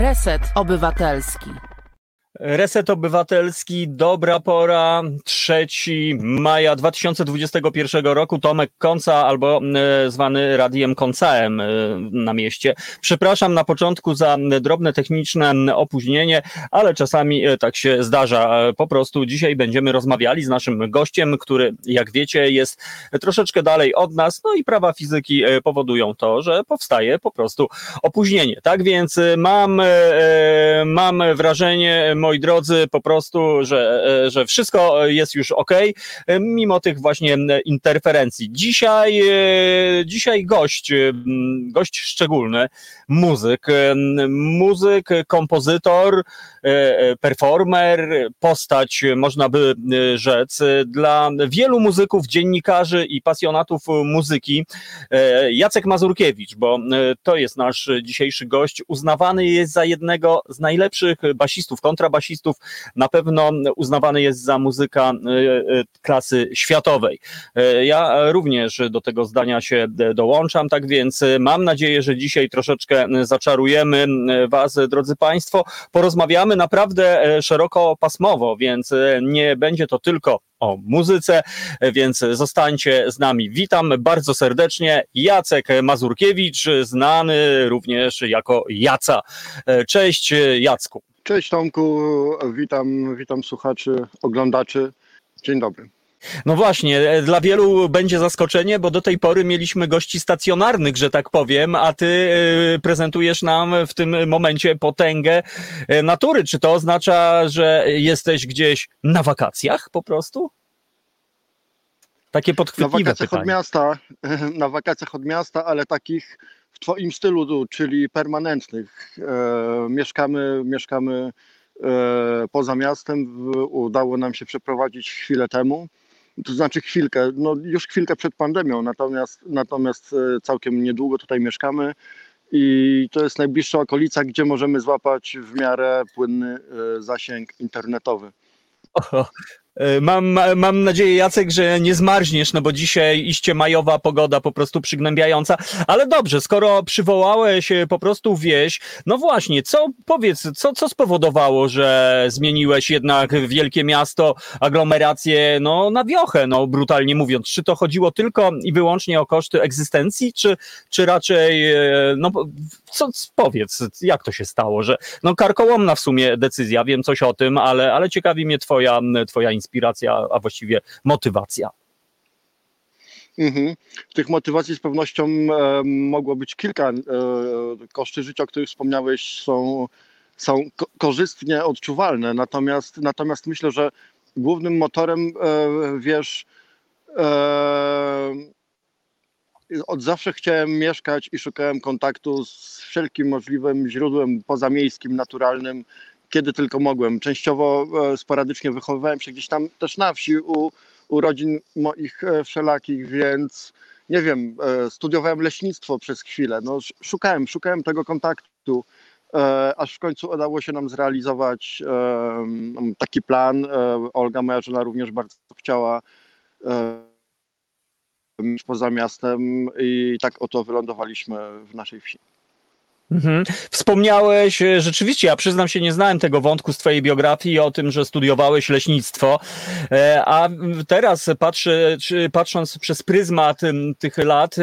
Reset Obywatelski. Reset Obywatelski, dobra pora, 3 maja 2021 roku, Tomek Konca albo e, zwany Radiem Koncaem e, na mieście. Przepraszam na początku za drobne techniczne opóźnienie, ale czasami e, tak się zdarza. Po prostu dzisiaj będziemy rozmawiali z naszym gościem, który jak wiecie jest troszeczkę dalej od nas, no i prawa fizyki powodują to, że powstaje po prostu opóźnienie. Tak więc mam, mam wrażenie, drodzy, po prostu, że, e, że wszystko jest już ok, e, mimo tych właśnie interferencji. Dzisiaj, e, dzisiaj gość, gość szczególny, muzyk, muzyk, kompozytor, performer, postać, można by rzec, dla wielu muzyków, dziennikarzy i pasjonatów muzyki. Jacek Mazurkiewicz, bo to jest nasz dzisiejszy gość, uznawany jest za jednego z najlepszych basistów, kontrabasistów, basistów na pewno uznawany jest za muzyka e, e, klasy światowej. E, ja również do tego zdania się dołączam, tak więc mam nadzieję, że dzisiaj troszeczkę zaczarujemy Was, drodzy Państwo. Porozmawiamy naprawdę szerokopasmowo, więc nie będzie to tylko o muzyce, więc zostańcie z nami. Witam bardzo serdecznie. Jacek Mazurkiewicz, znany również jako Jaca. Cześć Jacku. Cześć Tomku, witam, witam słuchaczy, oglądaczy. Dzień dobry. No właśnie, dla wielu będzie zaskoczenie, bo do tej pory mieliśmy gości stacjonarnych, że tak powiem, a ty y, prezentujesz nam w tym momencie potęgę y, natury. Czy to oznacza, że jesteś gdzieś na wakacjach po prostu? Takie podchwytliwe Na wakacjach pytanie. od miasta, na wakacjach od miasta, ale takich w Twoim stylu, czyli permanentnych. E, mieszkamy, mieszkamy e, poza miastem. Udało nam się przeprowadzić chwilę temu. To znaczy chwilkę, no już chwilkę przed pandemią, natomiast, natomiast e, całkiem niedługo tutaj mieszkamy i to jest najbliższa okolica, gdzie możemy złapać w miarę płynny e, zasięg internetowy. Mam, mam nadzieję, Jacek, że nie zmarzniesz, no bo dzisiaj iście majowa pogoda po prostu przygnębiająca. Ale dobrze, skoro przywołałeś po prostu wieś, no właśnie, co powiedz, co, co spowodowało, że zmieniłeś jednak wielkie miasto, aglomerację, no na wiochę, no brutalnie mówiąc. Czy to chodziło tylko i wyłącznie o koszty egzystencji, czy, czy raczej, e, no co, powiedz, jak to się stało, że no karkołomna w sumie decyzja, wiem coś o tym, ale, ale ciekawi mnie twoja, twoja inspiracja, a właściwie motywacja. Mhm. Tych motywacji z pewnością mogło być kilka. E, koszty życia, o których wspomniałeś, są, są ko korzystnie odczuwalne. Natomiast, natomiast myślę, że głównym motorem, e, wiesz, e, od zawsze chciałem mieszkać i szukałem kontaktu z wszelkim możliwym źródłem pozamiejskim, naturalnym, kiedy tylko mogłem. Częściowo e, sporadycznie wychowywałem się gdzieś tam też na wsi u, u rodzin moich e, wszelakich, więc nie wiem, e, studiowałem leśnictwo przez chwilę. No, szukałem, szukałem tego kontaktu, aż w końcu udało się nam zrealizować taki plan. Olga, moja żona, również bardzo chciała poza miastem i tak oto wylądowaliśmy w naszej wsi. Mhm. Wspomniałeś, e, rzeczywiście, ja przyznam się, nie znałem tego wątku z Twojej biografii o tym, że studiowałeś leśnictwo, e, a teraz patrzę, patrząc przez pryzmat tych lat, e,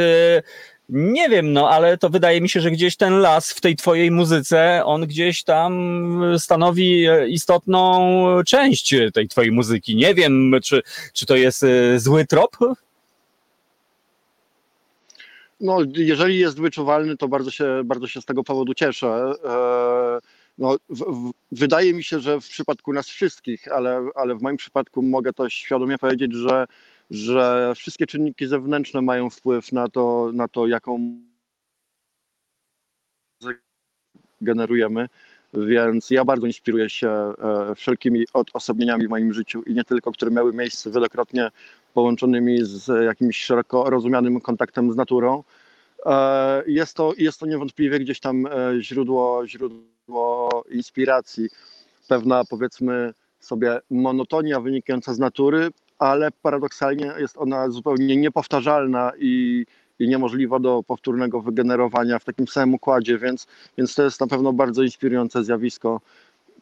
nie wiem, no ale to wydaje mi się, że gdzieś ten las w tej Twojej muzyce, on gdzieś tam stanowi istotną część tej Twojej muzyki. Nie wiem, czy, czy to jest zły trop? No, jeżeli jest wyczuwalny, to bardzo się, bardzo się z tego powodu cieszę. E, no, w, w, wydaje mi się, że w przypadku nas wszystkich, ale, ale w moim przypadku mogę to świadomie powiedzieć, że, że wszystkie czynniki zewnętrzne mają wpływ na to, na to jaką generujemy. Więc ja bardzo inspiruję się e, wszelkimi odosobnieniami w moim życiu i nie tylko, które miały miejsce wielokrotnie połączonymi z jakimś szeroko rozumianym kontaktem z naturą. E, jest to, jest to niewątpliwie gdzieś tam e, źródło, źródło inspiracji, pewna powiedzmy sobie monotonia wynikająca z natury, ale paradoksalnie jest ona zupełnie niepowtarzalna i, i niemożliwa do powtórnego wygenerowania w takim samym układzie, więc, więc to jest na pewno bardzo inspirujące zjawisko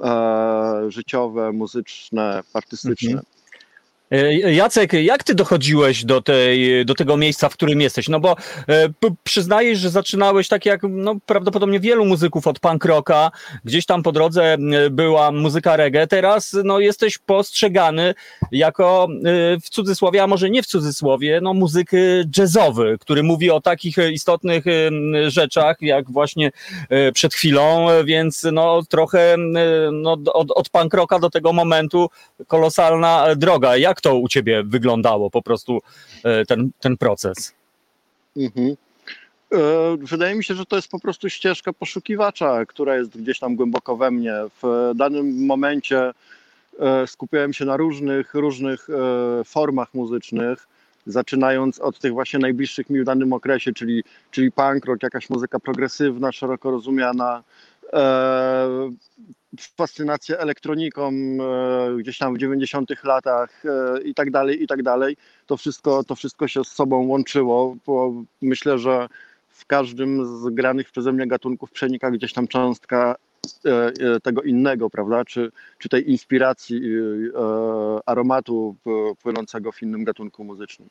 e, życiowe, muzyczne, artystyczne. Mhm. E, Jacek, jak ty dochodziłeś do, tej, do tego miejsca, w którym jesteś? No bo e, przyznajesz, że zaczynałeś tak jak no, prawdopodobnie wielu muzyków od punk rocka, gdzieś tam po drodze e, była muzyka reggae, teraz no, jesteś postrzegany jako w cudzysłowie, a może nie w cudzysłowie, no, muzyk jazzowy, który mówi o takich istotnych rzeczach, jak właśnie przed chwilą, więc no, trochę no, od, od punk rocka do tego momentu kolosalna droga. Jak to u ciebie wyglądało po prostu e, ten, ten proces? Mhm. E, wydaje mi się, że to jest po prostu ścieżka poszukiwacza, która jest gdzieś tam głęboko we mnie. W danym momencie e, skupiałem się na różnych, różnych formach muzycznych, zaczynając od tych właśnie najbliższych mi w danym okresie, czyli, czyli punk rock, jakaś muzyka progresywna, szeroko rozumiana, fascynacja elektroniką e, gdzieś tam w 90 latach e, i tak dalej, i tak dalej. To wszystko, to wszystko się z sobą łączyło, myślę, że w każdym z granych przeze mnie gatunków przenika gdzieś tam cząstka e, tego innego, prawda? Czy, czy tej inspiracji aromatu płynącego w innym gatunku muzycznym.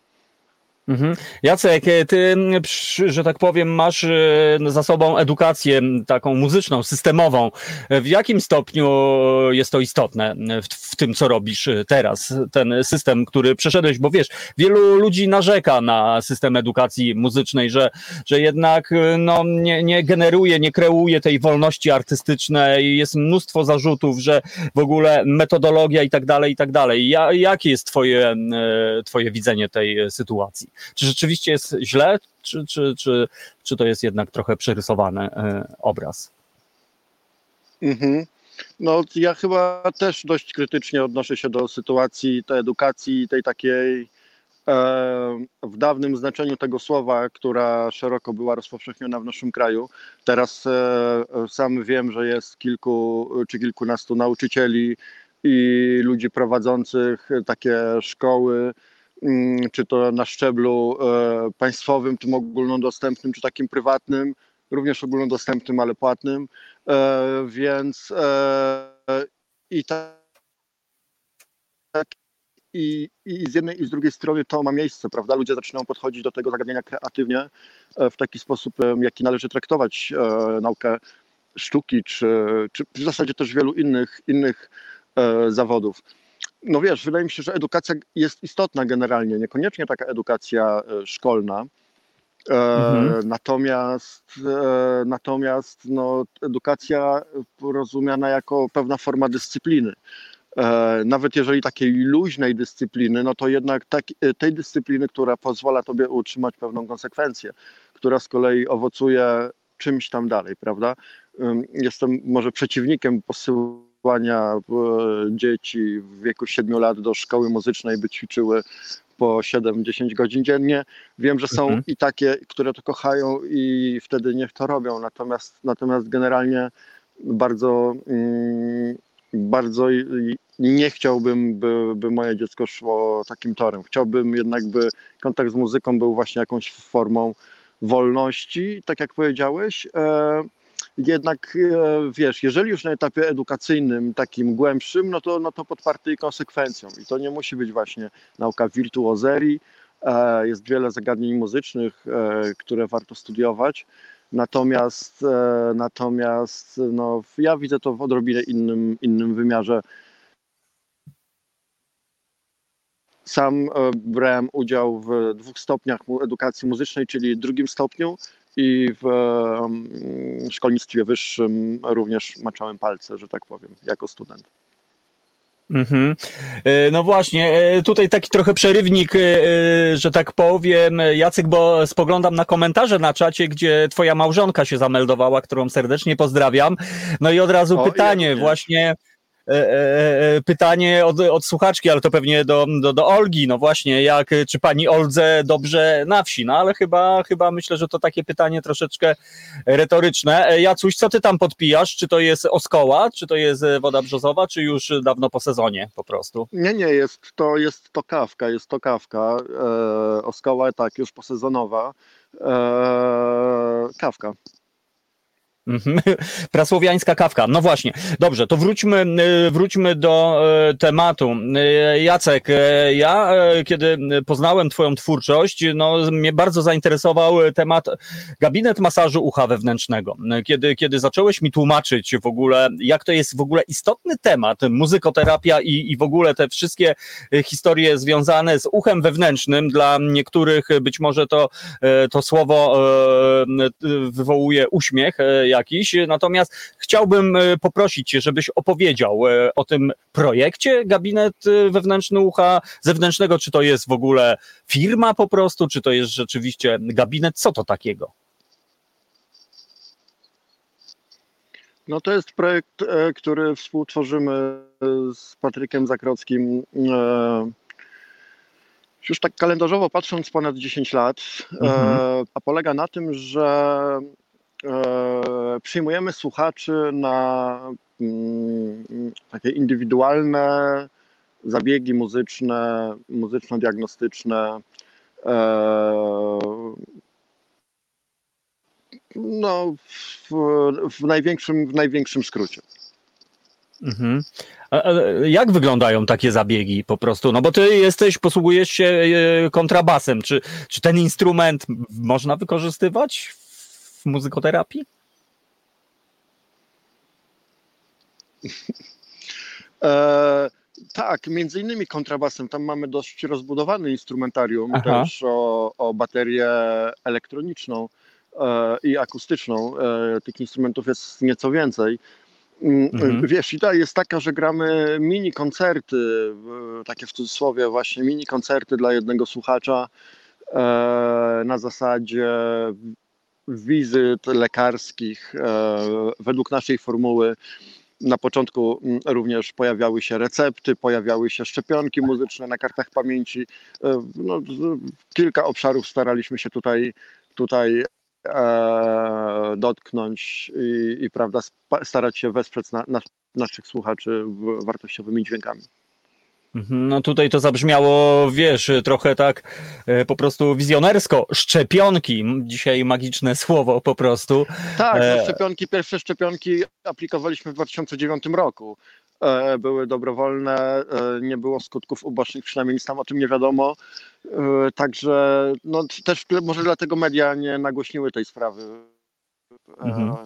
Mhm. Jacek, e, ty, że tak powiem, masz e, za sobą edukację taką muzyczną, systemową. E, w jakim stopniu jest to istotne w, w, tym, co robisz teraz? Ten system, który przeszedłeś, bo wiesz, wielu ludzi narzeka na system edukacji muzycznej, że, że jednak no, nie, nie generuje, nie kreuje tej wolności artystycznej. Jest mnóstwo zarzutów, że w ogóle metodologia i tak dalej, i tak dalej. Ja, jakie jest twoje, twoje widzenie tej sytuacji? Czy rzeczywiście jest źle, czy, czy, czy, czy to jest jednak trochę przerysowany e, obraz? Mhm. No, ja chyba też dość krytycznie odnoszę się do sytuacji tej edukacji, tej takiej e, w dawnym znaczeniu tego słowa, która szeroko była rozpowszechniona w naszym kraju. Teraz e, sam wiem, że jest kilku czy kilkunastu nauczycieli i ludzi prowadzących takie szkoły, czy to na szczeblu e, państwowym, tym ogólnodostępnym, czy takim prywatnym, również ogólnodostępnym, ale płatnym. E, więc e, i tak i, i z jednej i z drugiej strony to ma miejsce, prawda? Ludzie zaczynają podchodzić do tego zagadnienia kreatywnie w taki sposób, jaki należy traktować naukę sztuki, czy, czy w zasadzie też wielu innych, innych zawodów no wiesz, wydaje mi się, że edukacja jest istotna generalnie, niekoniecznie taka edukacja e, szkolna. E, mhm. Natomiast, e, natomiast no, edukacja rozumiana jako pewna forma dyscypliny. Nawet jeżeli takiej luźnej dyscypliny, no to jednak tak, tej dyscypliny, która pozwala tobie utrzymać pewną konsekwencję, która z kolei owocuje czymś tam dalej, prawda? Jestem może przeciwnikiem posyłu wysłania e, dzieci w wieku 7 lat do szkoły muzycznej, by ćwiczyły po 7-10 godzin dziennie. Wiem, że są mhm. i takie, które to kochają i wtedy niech to robią. Natomiast, natomiast generalnie bardzo, mm, bardzo nie chciałbym, by, by moje dziecko szło takim torem. Chciałbym jednak, by kontakt z muzyką był właśnie jakąś formą wolności, tak jak powiedziałeś. E, jednak e, wiesz, jeżeli już na etapie edukacyjnym, takim głębszym, no to, no to podparty konsekwencją. I to nie musi być właśnie nauka wirtuozerii. E, jest wiele zagadnień muzycznych, e, które warto studiować. Natomiast, natomiast no, ja widzę to w odrobinę innym, innym wymiarze. Sam brałem udział w dwóch stopniach edukacji muzycznej, czyli drugim stopniu i w szkolnictwie wyższym również maczałem palce, że tak powiem, jako student. Mhm. E, no właśnie, e, tutaj taki trochę przerywnik, e, że tak powiem, Jacek, bo spoglądam na komentarze na czacie, gdzie twoja małżonka się zameldowała, którą serdecznie pozdrawiam. No i od razu o, pytanie, ja właśnie pytanie od, od słuchaczki, ale to pewnie do, do, do Olgi, no właśnie, jak, czy pani Oldze dobrze na wsi, no ale chyba, chyba myślę, że to takie pytanie troszeczkę retoryczne. Jacuś, co ty tam podpijasz? Czy to jest oskoła, czy to jest woda brzozowa, czy już dawno po sezonie po prostu? Nie, nie, jest to, jest to kawka, jest to kawka, e, oskoła tak, już posezonowa. Kawka. Mhm. Prasłowiańska kawka. No właśnie. Dobrze, to wróćmy, y, wróćmy do y, tematu. Y, Jacek, ja kiedy poznałem Twoją twórczość, no mnie bardzo zainteresował temat gabinet masażu ucha wewnętrznego. Kiedy, kiedy zacząłeś mi tłumaczyć w ogóle, jak to jest w ogóle istotny temat, muzykoterapia i, i w ogóle te wszystkie historie związane z uchem wewnętrznym, dla niektórych być może to, to słowo wywołuje uśmiech, jakiś. Natomiast chciałbym e, poprosić Cię, żebyś opowiedział e, o tym projekcie Gabinet e, Wewnętrzny Ucha Zewnętrznego. Czy to jest w ogóle firma po prostu, czy to jest rzeczywiście gabinet? Co to takiego? No to jest projekt, który współtworzymy z Patrykiem Zakrockim już tak kalendarzowo patrząc ponad 10 lat, mhm. a polega na tym, że przyjmujemy słuchaczy na mm, takie indywidualne zabiegi muzyczne, muzyczno-diagnostyczne. E, no, w, w, największym, w największym skrócie. Mhm. jak wyglądają takie zabiegi po prostu? No bo ty jesteś, posługujesz się e, kontrabasem. Czy, czy ten instrument można wykorzystywać w muzykoterapii? E, tak, między innymi kontrabasem. Tam mamy dość rozbudowany instrumentarium, Aha. też o, o baterię elektroniczną e, i akustyczną. E, tych instrumentów jest nieco więcej. Mm, mhm. Wiesz, idea jest taka, że gramy mini koncerty, takie w cudzysłowie właśnie mini koncerty dla jednego słuchacza e, na zasadzie wizyt lekarskich e, według naszej formuły. Na początku mm, również pojawiały się recepty, pojawiały się szczepionki muzyczne na kartach pamięci. E, no, kilka obszarów staraliśmy się tutaj, tutaj e, dotknąć i, i prawda, starać się wesprzeć na, na, naszych słuchaczy wartościowymi dźwiękami. No tutaj to zabrzmiało, wiesz, trochę tak e, po prostu wizjonersko. Szczepionki, dzisiaj magiczne słowo po prostu. Tak, no e, szczepionki, pierwsze szczepionki aplikowaliśmy w 2009 roku. E, były dobrowolne, nie było skutków ubocznych, przynajmniej nic tam o tym nie wiadomo. Także no, też może dlatego media nie nagłośniły tej sprawy. Mhm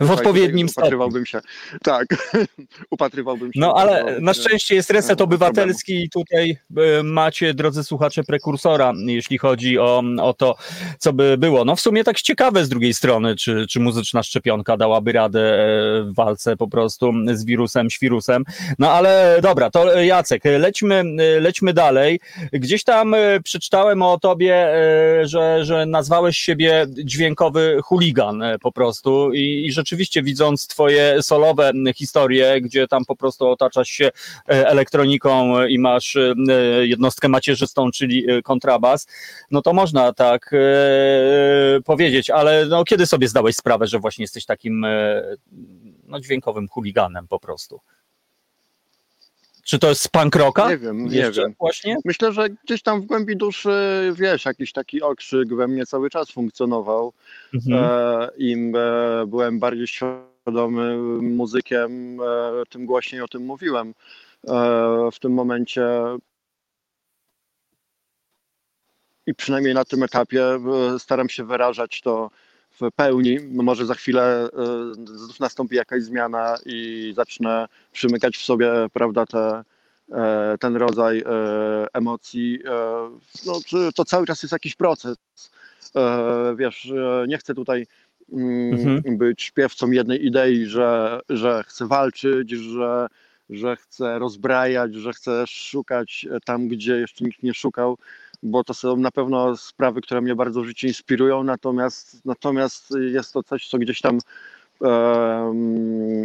w odpowiednim stopniu. Upatrywałbym się, tak, upatrywałbym się. No ale na szczęście jest reset obywatelski i tutaj e, macie, drodzy słuchacze, prekursora, jeśli chodzi o, o to, co by było. No w sumie tak ciekawe z drugiej strony, czy, czy muzyczna szczepionka dałaby radę e, w walce po prostu z wirusem, świrusem. No ale dobra, to Jacek, lećmy, lećmy dalej. Gdzieś tam e, przeczytałem o tobie, że, że nazwałeś siebie dźwiękowy chuligan po prostu i, i rzeczywiście widząc twoje solowe historie, gdzie tam po prostu otaczasz się e, elektroniką i masz e, jednostkę macierzystą, czyli e, kontrabas, no to można tak powiedzieć, ale no, kiedy sobie zdałeś sprawę, że właśnie jesteś takim no, dźwiękowym chuliganem po prostu? Czy to jest z punk rocka? Nie wiem, nie wiem. Właśnie? Myślę, że gdzieś tam w głębi duszy, wiesz, jakiś taki okrzyk we mnie cały czas funkcjonował. Mhm. E, Im e, byłem bardziej świadomy muzykiem, e, tym głośniej o tym mówiłem. E, w tym momencie i przynajmniej na tym etapie e, staram się wyrażać to w pełni. Może za chwilę znów e, nastąpi jakaś zmiana i zacznę przymykać w sobie, prawda, te, e, ten rodzaj e, emocji. No, to cały czas jest jakiś proces. Wiesz, nie chcę tutaj mm, mhm. być śpiewcą jednej idei, że, że chcę walczyć, że, że chcę rozbrajać, że chcę szukać tam, gdzie jeszcze nikt nie szukał bo to są na pewno sprawy, które mnie bardzo w życiu inspirują, natomiast, natomiast jest to coś, co gdzieś tam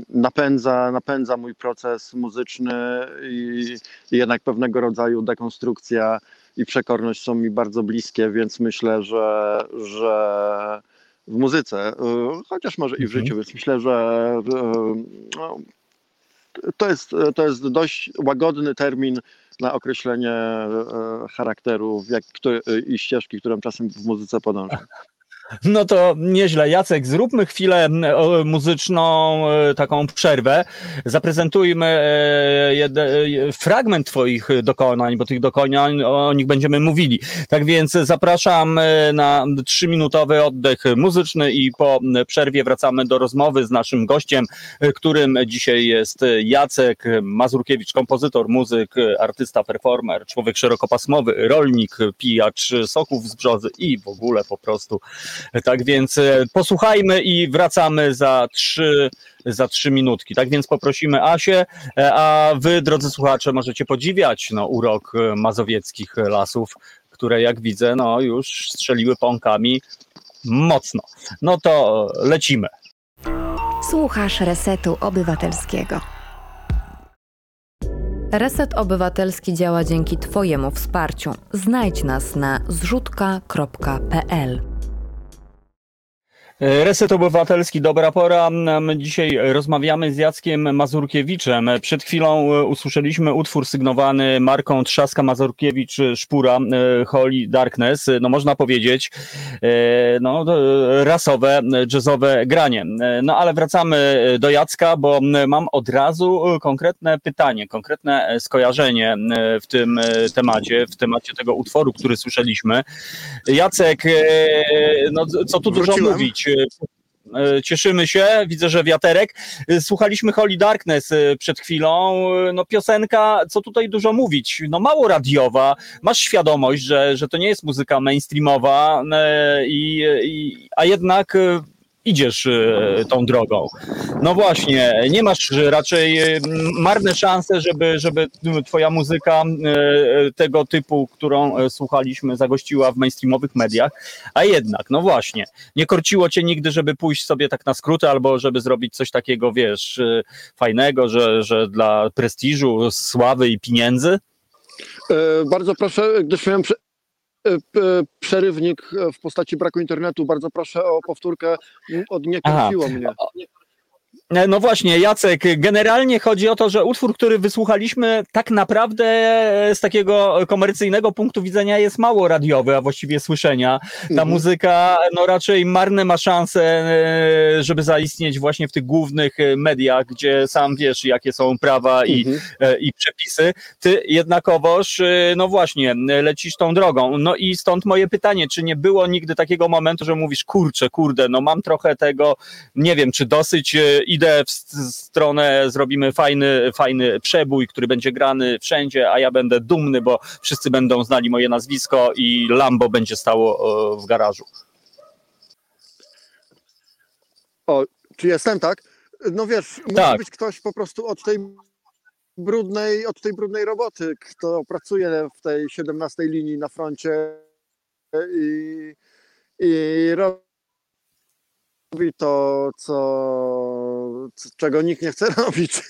napędza, napędza mój proces muzyczny i, i, jednak pewnego rodzaju dekonstrukcja i przekorność są mi bardzo bliskie, więc myślę, że, że w muzyce, y, chociaż może i w mhm. życiu, więc myślę, że y, no, to, jest, to jest dość łagodny termin na określenie charakteru jak, który, i ścieżki, którą czasem w muzyce podąża. No to nieźle. Jacek, zróbmy chwilę muzyczną, e, taką przerwę. Zaprezentujmy e, fragment Twoich dokonań, bo tych dokonań o nich będziemy mówili. Tak więc zapraszam e, na trzyminutowy oddech muzyczny i po przerwie wracamy do rozmowy z naszym gościem, którym dzisiaj jest Jacek Mazurkiewicz, kompozytor, muzyk, artysta, performer, człowiek szerokopasmowy, rolnik, pijacz soków z brzozy i w ogóle po prostu tak więc e, posłuchajmy i wracamy za trzy, za trzy minutki. Tak więc poprosimy Asię, e, a wy, drodzy słuchacze, możecie podziwiać no, urok e, mazowieckich lasów, które jak widzę, no już strzeliły pąkami mocno. No to lecimy. Słuchasz Resetu Obywatelskiego. Reset Obywatelski działa dzięki Twojemu wsparciu. Znajdź nas na zrzutka.pl. Reset Obywatelski, dobra pora. My dzisiaj rozmawiamy z Jackiem Mazurkiewiczem. Przed chwilą e, usłyszeliśmy utwór sygnowany marką Trzaska Mazurkiewicz-Szpura e, Holy Darkness. No można powiedzieć, e, no, rasowe, jazzowe granie. No ale wracamy do Jacka, bo mam od razu konkretne pytanie, konkretne skojarzenie w tym temacie, w temacie tego utworu, który słyszeliśmy. Jacek, no co tu dużo Wróciłem. mówić? E, cieszymy się, widzę, że wiaterek. E, słuchaliśmy Holy Darkness e, przed chwilą. No piosenka, co tutaj dużo mówić, no mało radiowa. Masz świadomość, że, że to nie jest muzyka mainstreamowa, i, i, a jednak idziesz e, tą drogą. No właśnie, nie masz raczej e, marne szanse, żeby, żeby twoja muzyka e, tego typu, którą słuchaliśmy, zagościła w mainstreamowych mediach, a jednak, no właśnie, nie korciło cię nigdy, żeby pójść sobie tak na skróty albo żeby zrobić coś takiego, wiesz, fajnego, że, że dla prestiżu, sławy i pieniędzy? Bardzo proszę, gdyż miałem E, e, przerywnik w postaci braku internetu. Bardzo proszę o powtórkę. Od nie kręciło mnie. E, no właśnie, Jacek, generalnie chodzi o to, że utwór, który wysłuchaliśmy, tak naprawdę z takiego komercyjnego punktu widzenia jest mało radiowy, a właściwie słyszenia. Ta mhm. muzyka no raczej marne ma szanse, e, żeby zaistnieć właśnie w tych głównych mediach, gdzie sam wiesz, jakie są prawa i, mhm. E, i przepisy. Ty jednakowoż, no właśnie, lecisz tą drogą. No i stąd moje pytanie, czy nie było nigdy takiego momentu, że mówisz, kurczę, kurde, no mam trochę tego, nie wiem, czy dosyć idę w stronę, zrobimy fajny, fajny przebój, który będzie grany wszędzie, a ja będę dumny, bo wszyscy będą znali moje nazwisko i Lambo będzie stało w garażu. O, czy jestem, tak? No wiesz, musi tak. być ktoś po prostu od tej brudnej, od tej brudnej roboty, kto pracuje w tej 17 linii na froncie i, i robi to, co, czego nikt nie chce robić.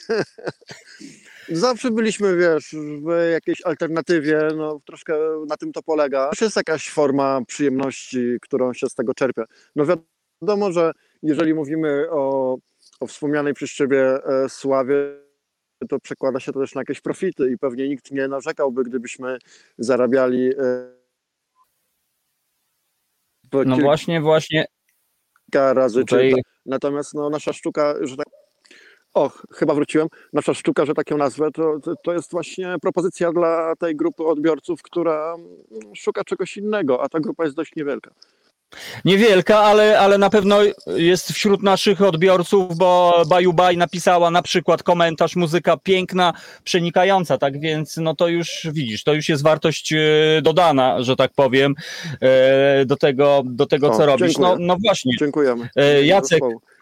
Zawsze byliśmy, wiesz, w jakiejś alternatywie, no troszkę na tym to polega. To jest jakaś forma przyjemności, którą się z tego czerpie. No wiadomo, że jeżeli mówimy o, o wspomnianej przez Ciebie e, sławie, to przekłada się to też na jakieś profity i pewnie nikt nie narzekałby, gdybyśmy zarabiali e, no właśnie, właśnie, kilka razy Tutaj... czyta. Natomiast no, nasza sztuka, że tak. Och, chyba wróciłem. Nasza sztuka, że tak ją nazwę, to, to jest właśnie propozycja dla tej grupy odbiorców, która szuka czegoś innego, a ta grupa jest dość niewielka. Niewielka, ale, ale na pewno jest wśród naszych odbiorców, bo Baju Baj napisała na przykład komentarz, muzyka piękna, przenikająca, tak więc no to już widzisz, to już jest wartość e, dodana, że tak powiem, e, do tego, do tego o, co robisz. No, no właśnie. Dziękujemy. E, Jacek, E,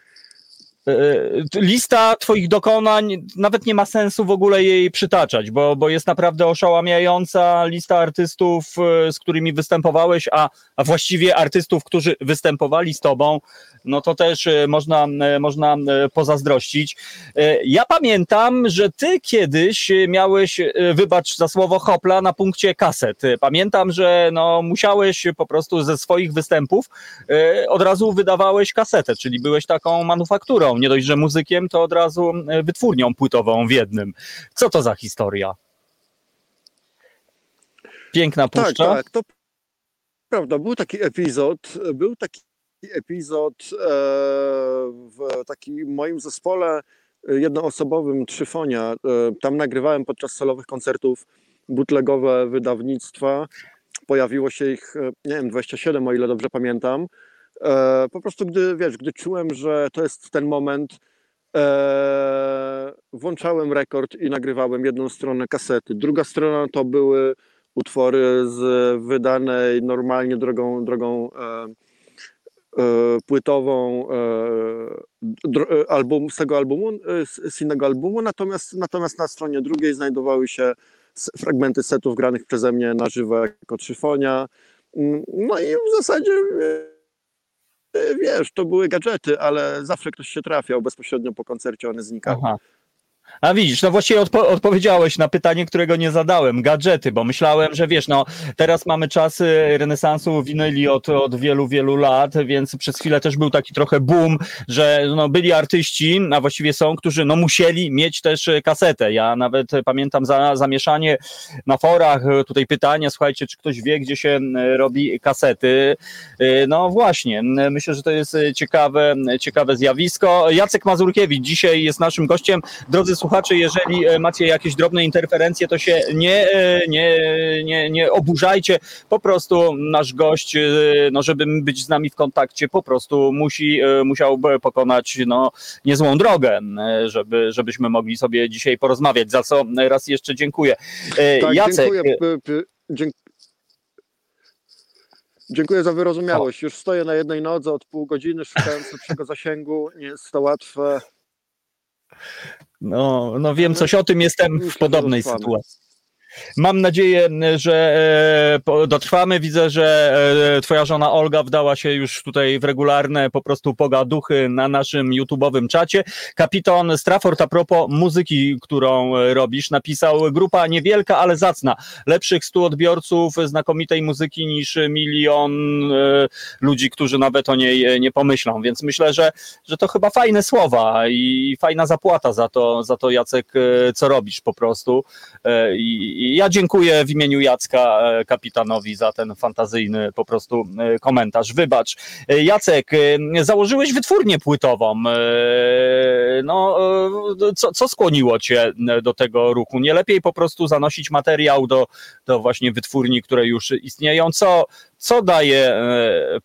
lista Twoich dokonań nawet nie ma sensu w ogóle jej przytaczać, bo, bo jest naprawdę oszałamiająca lista artystów, e, z którymi występowałeś, a, a właściwie artystów, którzy występowali z Tobą no to też e, można, e, można e, pozazdrościć. Ja pamiętam, że ty kiedyś miałeś, wybacz za słowo hopla, na punkcie kaset. Pamiętam, że no, musiałeś po prostu ze swoich występów od razu wydawałeś kasetę, czyli byłeś taką manufakturą. Nie dość, że muzykiem, to od razu wytwórnią płytową w jednym. Co to za historia? Piękna Tak, puszcza. tak, to prawda. Był taki epizod, był taki epizod e, w takim moim zespole jednoosobowym Trzyfonia. E, tam nagrywałem podczas solowych koncertów bootlegowe wydawnictwa. Pojawiło się ich, e, nie wiem, 27, o ile dobrze pamiętam. E, po prostu gdy, wiesz, gdy czułem, że to jest ten moment, e, włączałem rekord i nagrywałem jedną stronę kasety. Druga strona to były utwory z wydanej normalnie drogą, drogą e, e, płytową e, album, z tego albumu, z, innego albumu, natomiast, natomiast na stronie drugiej znajdowały się fragmenty setów granych przeze mnie na żywo jako trzyfonia. Mm, No i w zasadzie wiesz, to były gadżety, ale zawsze ktoś się trafiał, bezpośrednio po koncercie one znikały. Aha. A widzisz, no właściwie odpo- odpowiedziałeś na pytanie, którego nie zadałem. Gadżety, bo myślałem, że wiesz, no teraz mamy czasy renesansu winyli od, od wielu, wielu lat, więc przez chwilę też był taki trochę boom, że no, byli artyści, a właściwie są, którzy no musieli mieć też kasetę. Ja nawet pamiętam za, zamieszanie na forach, tutaj pytanie, słuchajcie, czy ktoś wie, gdzie się robi kasety. E, No właśnie, myślę, że to jest ciekawe, ciekawe zjawisko. Jacek Mazurkiewicz dzisiaj jest naszym gościem. Drodzy słuchacze, jeżeli e, macie jakieś drobne interferencje, to się nie, e, nie, nie, nie oburzajcie. Po prostu nasz gość, e, no, żeby być z nami w kontakcie, po prostu musi, musiałby pokonać no, niezłą drogę, żeby, żebyśmy mogli sobie dzisiaj porozmawiać. Za co raz jeszcze dziękuję. Tak, Jacek, dziękuję. p- p- dzięk- Dziękuję za wyrozumiałość. Już stoję na jednej nodze od pół godziny, szukając lepszego zasięgu. Nie jest to łatwe. No, no wiem coś o tym, jestem w podobnej sytuacji. Mam nadzieję, że e, dotrwamy. Widzę, że e, twoja żona Olga wdała się już tutaj w regularne po prostu pogaduchy na naszym YouTube'owym czacie. Kapitan Strafford a propos muzyki, którą e, robisz, napisał grupa niewielka, ale zacna. Lepszych stu odbiorców znakomitej muzyki niż milion ludzi, którzy nawet o niej nie pomyślą. Więc myślę, że, że to chyba fajne słowa i fajna zapłata za to, za to Jacek, co robisz po prostu. I ja dziękuję w imieniu Jacka e, kapitanowi za ten fantazyjny po prostu e, komentarz. Wybacz. E, Jacek, założyłeś wytwórnię płytową. No, co, co skłoniło cię do tego ruchu? Nie lepiej po prostu zanosić materiał do, do właśnie wytwórni, które już istnieją? Co, co daje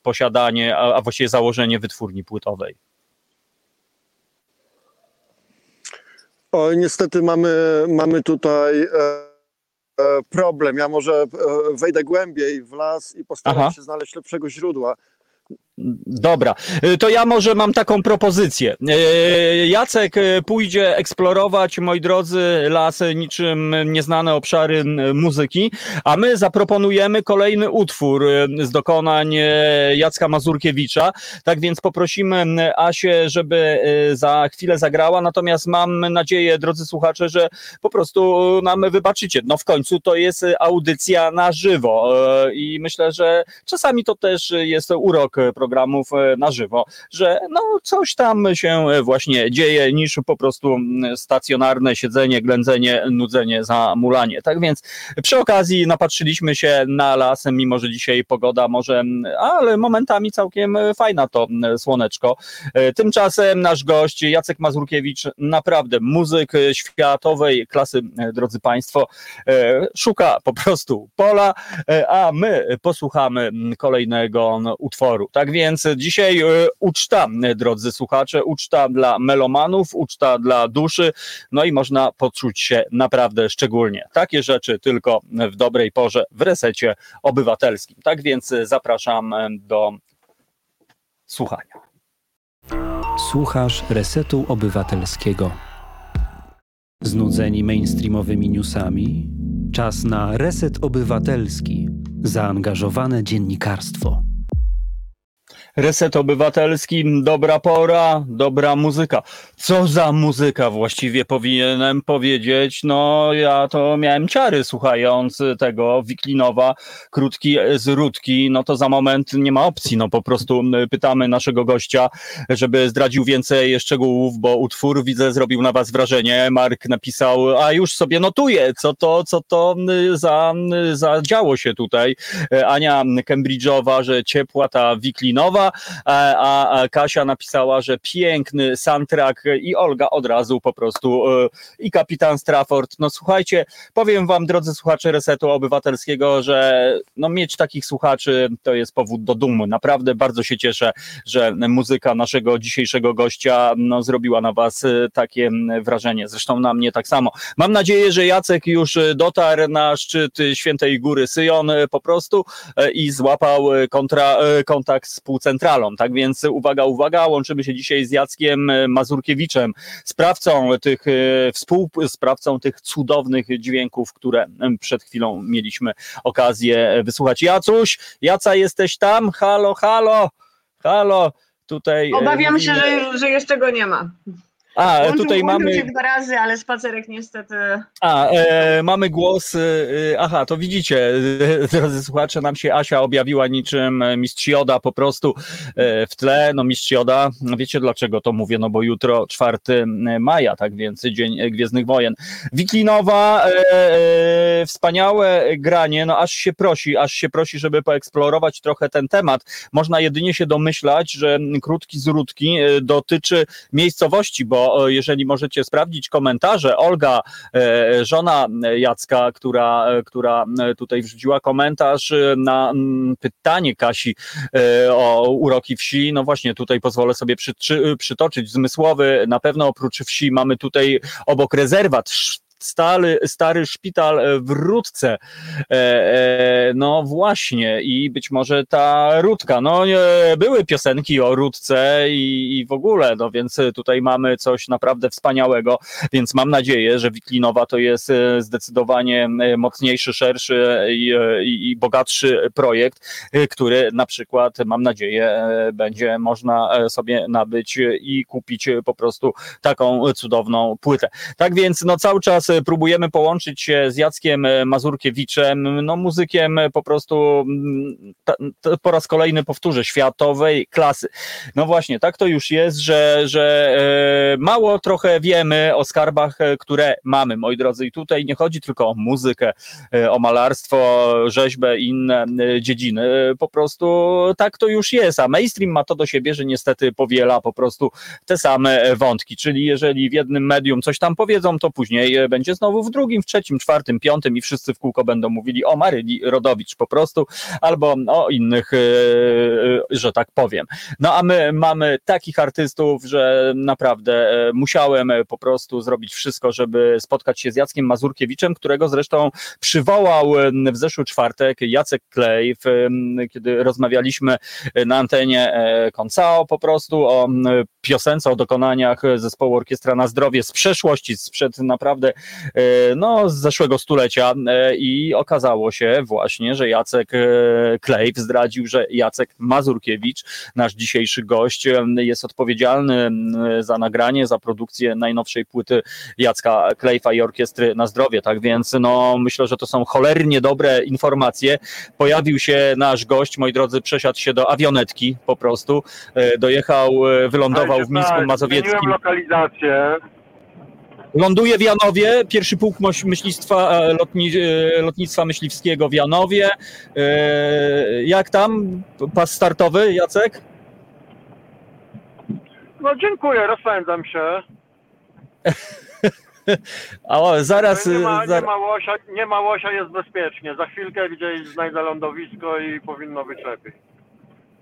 posiadanie, a, a właściwie założenie wytwórni płytowej? O, niestety mamy, mamy tutaj e, problem. Ja może e, wejdę głębiej w las i postaram Aha. się znaleźć lepszego źródła. Dobra, Y, to ja może mam taką propozycję. Y, Jacek y, pójdzie eksplorować, moi drodzy, lasy niczym nieznane obszary muzyki, a my zaproponujemy kolejny utwór z dokonań Jacka Mazurkiewicza. Tak więc poprosimy Asię, żeby za chwilę zagrała, natomiast mam nadzieję, drodzy słuchacze, że po prostu nam wybaczycie. No w końcu to jest audycja na żywo i myślę, że czasami to też jest urok programów e, na żywo, że no coś tam się e, właśnie dzieje niż po prostu mm, stacjonarne siedzenie, ględzenie, nudzenie, zamulanie. Tak więc przy okazji napatrzyliśmy się na las, mimo że dzisiaj pogoda może, mm, ale momentami całkiem e, fajna to mm, słoneczko. Tymczasem nasz gość Jacek Mazurkiewicz, naprawdę muzyk światowej klasy, drodzy Państwo, szuka po prostu pola, a my posłuchamy kolejnego utworu. Tak więc dzisiaj e, uczta, drodzy słuchacze, uczta dla melomanów, uczta dla duszy, no i można poczuć się naprawdę szczególnie. Takie rzeczy tylko w dobrej porze w resecie obywatelskim. Tak więc zapraszam e, do słuchania. Słuchasz Resetu Obywatelskiego. Znudzeni mainstreamowymi newsami? Czas na Reset Obywatelski. Zaangażowane dziennikarstwo. Reset Obywatelski, dobra pora, dobra muzyka. Co za muzyka właściwie powinienem powiedzieć? No ja to miałem ciary słuchając tego Wiklinowa, krótki z Rudki, no to za moment nie ma opcji, no po prostu pytamy naszego gościa, żeby zdradził więcej szczegółów, bo utwór widzę zrobił na was wrażenie. Mark napisał, a już sobie notuję, co to, co to za, za działo się tutaj. Ania Cambridge'owa, że ciepła ta Wiklinowa, a, a Kasia napisała, że piękny soundtrack i Olga od razu po prostu e, i kapitan Strafford. No słuchajcie, powiem wam, drodzy słuchacze Resetu Obywatelskiego, że no mieć takich słuchaczy to jest powód do dumy. Naprawdę bardzo się cieszę, że muzyka naszego dzisiejszego gościa no, zrobiła na was e, takie wrażenie. Zresztą na mnie tak samo. Mam nadzieję, że Jacek już dotarł na szczyt Świętej Góry Syjon e, po prostu i złapał kontra, kontakt z półcentralą. Tak więc uwaga, uwaga, łączymy się dzisiaj z Jackiem Mazurkiewiczem, sprawcą tych, e, współsprawcą tych cudownych dźwięków, które przed chwilą mieliśmy okazję wysłuchać. Jacuś, Jaca jesteś tam? Halo, halo, halo. Tutaj e, Obawiam się, że, że jeszcze go nie ma. A, Łączył, tutaj mamy. się dwa razy, ale spacerek niestety. A, e, mamy głos. E, aha, to widzicie, drodzy słuchacze, nam się Asia objawiła niczym mistrz Joda po prostu e, w tle. No, mistrz Joda, no wiecie dlaczego to mówię? No bo jutro 4 maja, tak więc Dzień Gwiezdnych Wojen. Wiklinowa, e, e, wspaniałe granie, no aż się prosi, aż się prosi, żeby poeksplorować trochę ten temat. Można jedynie się domyślać, że krótki z e, dotyczy miejscowości, bo jeżeli możecie sprawdzić komentarze, Olga, e, żona Jacka, która, e, która tutaj wrzuciła komentarz na mm, pytanie Kasi e, o uroki wsi, no właśnie tutaj pozwolę sobie przytoczyć zmysłowy, na pewno oprócz wsi mamy tutaj obok rezerwat stary, stary szpital e, w Rudce. E, e, no właśnie, i być może ta Rudka. No były piosenki o Rudce i, i w ogóle, no więc tutaj mamy coś naprawdę wspaniałego, więc mam nadzieję, że Wiklinowa to jest zdecydowanie mocniejszy, szerszy i, i, i bogatszy projekt, który na przykład, mam nadzieję, będzie można sobie nabyć i kupić po prostu taką cudowną płytę. Tak więc no cały czas próbujemy połączyć się z Jackiem Mazurkiewiczem, no muzykiem po prostu mm, po raz kolejny powtórzę, światowej klasy. No właśnie, tak to już jest, że, że e, mało trochę wiemy o skarbach, e, które mamy, moi drodzy. I tutaj nie chodzi tylko o muzykę, e, o malarstwo, rzeźbę i inne dziedziny. Po prostu tak to już jest, a mainstream ma to do siebie, że niestety powiela po prostu te same wątki. Czyli jeżeli w jednym medium coś tam powiedzą, to później będzie znowu w drugim, w trzecim, czwartym, piątym i wszyscy w kółko będą mówili o Maryli Rodowicz po prostu, albo o innych, e, e, że tak powiem. No a my mamy takich artystów, że naprawdę e, musiałem po prostu zrobić wszystko, żeby spotkać się z Jackiem Mazurkiewiczem, którego zresztą przywołał w zeszły czwartek Jacek Klej, kiedy rozmawialiśmy na antenie Koncao po prostu o piosence, o dokonaniach zespołu Orkiestra na Zdrowie z przeszłości, sprzed naprawdę no, z zeszłego stulecia e, i okazało się właśnie, że Jacek e, Klejw zdradził, że Jacek Mazurkiewicz, nasz dzisiejszy gość, jest odpowiedzialny za nagranie, za produkcję najnowszej płyty Jacka Klejfa i Orkiestry na Zdrowie, tak więc no, myślę, że to są cholernie dobre informacje. Pojawił się nasz gość, moi drodzy, przesiadł się do awionetki po prostu, dojechał, wylądował w Mińsku Mazowieckim. lokalizację, Ląduje w Janowie, pierwszy pułk myślistwa, e, lotni, e, lotnictwa myśliwskiego w Janowie. E, jak tam pas startowy, Jacek? No dziękuję, rozpędzam się. A zaraz... Nie ma, nie, ma łosia, nie ma łosia, jest bezpiecznie. Za chwilkę gdzieś znajdę lądowisko i powinno być lepiej.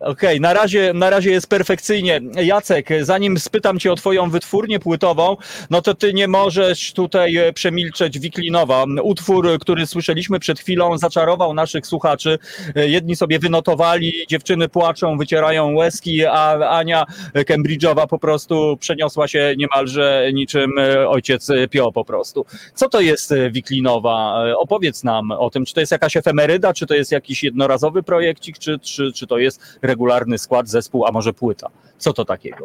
Okej, okay, na, razie, na razie jest perfekcyjnie. Jacek, zanim spytam cię o twoją wytwórnię płytową, no to ty nie możesz tutaj e, przemilczeć Wiklinowa. Utwór, który słyszeliśmy przed chwilą, zaczarował naszych słuchaczy. E, jedni sobie wynotowali, dziewczyny płaczą, wycierają łezki, a Ania Cambridge'owa po prostu przeniosła się niemalże niczym e, ojciec Pio po prostu. Co to jest Wiklinowa? Opowiedz nam o tym, czy to jest jakaś efemeryda, czy to jest jakiś jednorazowy projekcik, czy, czy, czy to jest regularny skład, zespół, a może płyta. Co to takiego?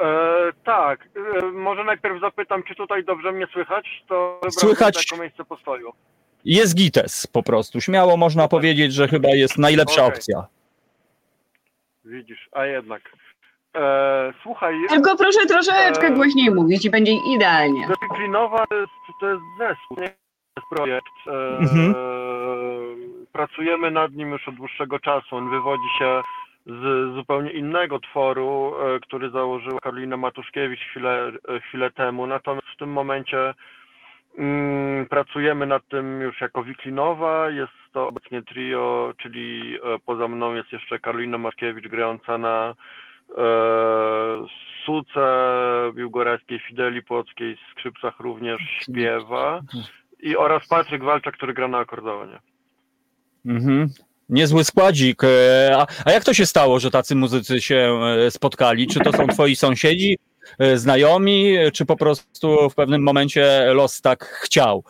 E, tak, e, może najpierw zapytam, czy tutaj dobrze mnie słychać? To Słychać. jako miejsce postoju. Jest Gites po prostu. Śmiało można powiedzieć, że chyba jest najlepsza Okej. opcja. Widzisz, a jednak. E, słuchaj, Tylko proszę troszeczkę Eee. głośniej mówić i będzie idealnie. Decyklinowa to jest, to jest zespół, nie jest projekt. E, Mhm. Pracujemy nad nim już od dłuższego czasu. On wywodzi się z zupełnie innego tworu, e, który założyła Karolina Matuszkiewicz chwilę, e, chwilę temu. Natomiast w tym momencie mm, pracujemy nad tym już jako Wiklinowa. Jest to obecnie trio, czyli e, poza mną jest jeszcze Karolina Matuszkiewicz grająca na e, suce biłgorajskiej, fideli płockiej, skrzypcach również śpiewa i oraz Patryk Walczak, który gra na akordeonie. Mhm. Niezły składzik. E, A, a jak to się stało, że tacy muzycy się e, spotkali? Czy to są twoi sąsiedzi, e, znajomi, czy po prostu w pewnym momencie los tak chciał?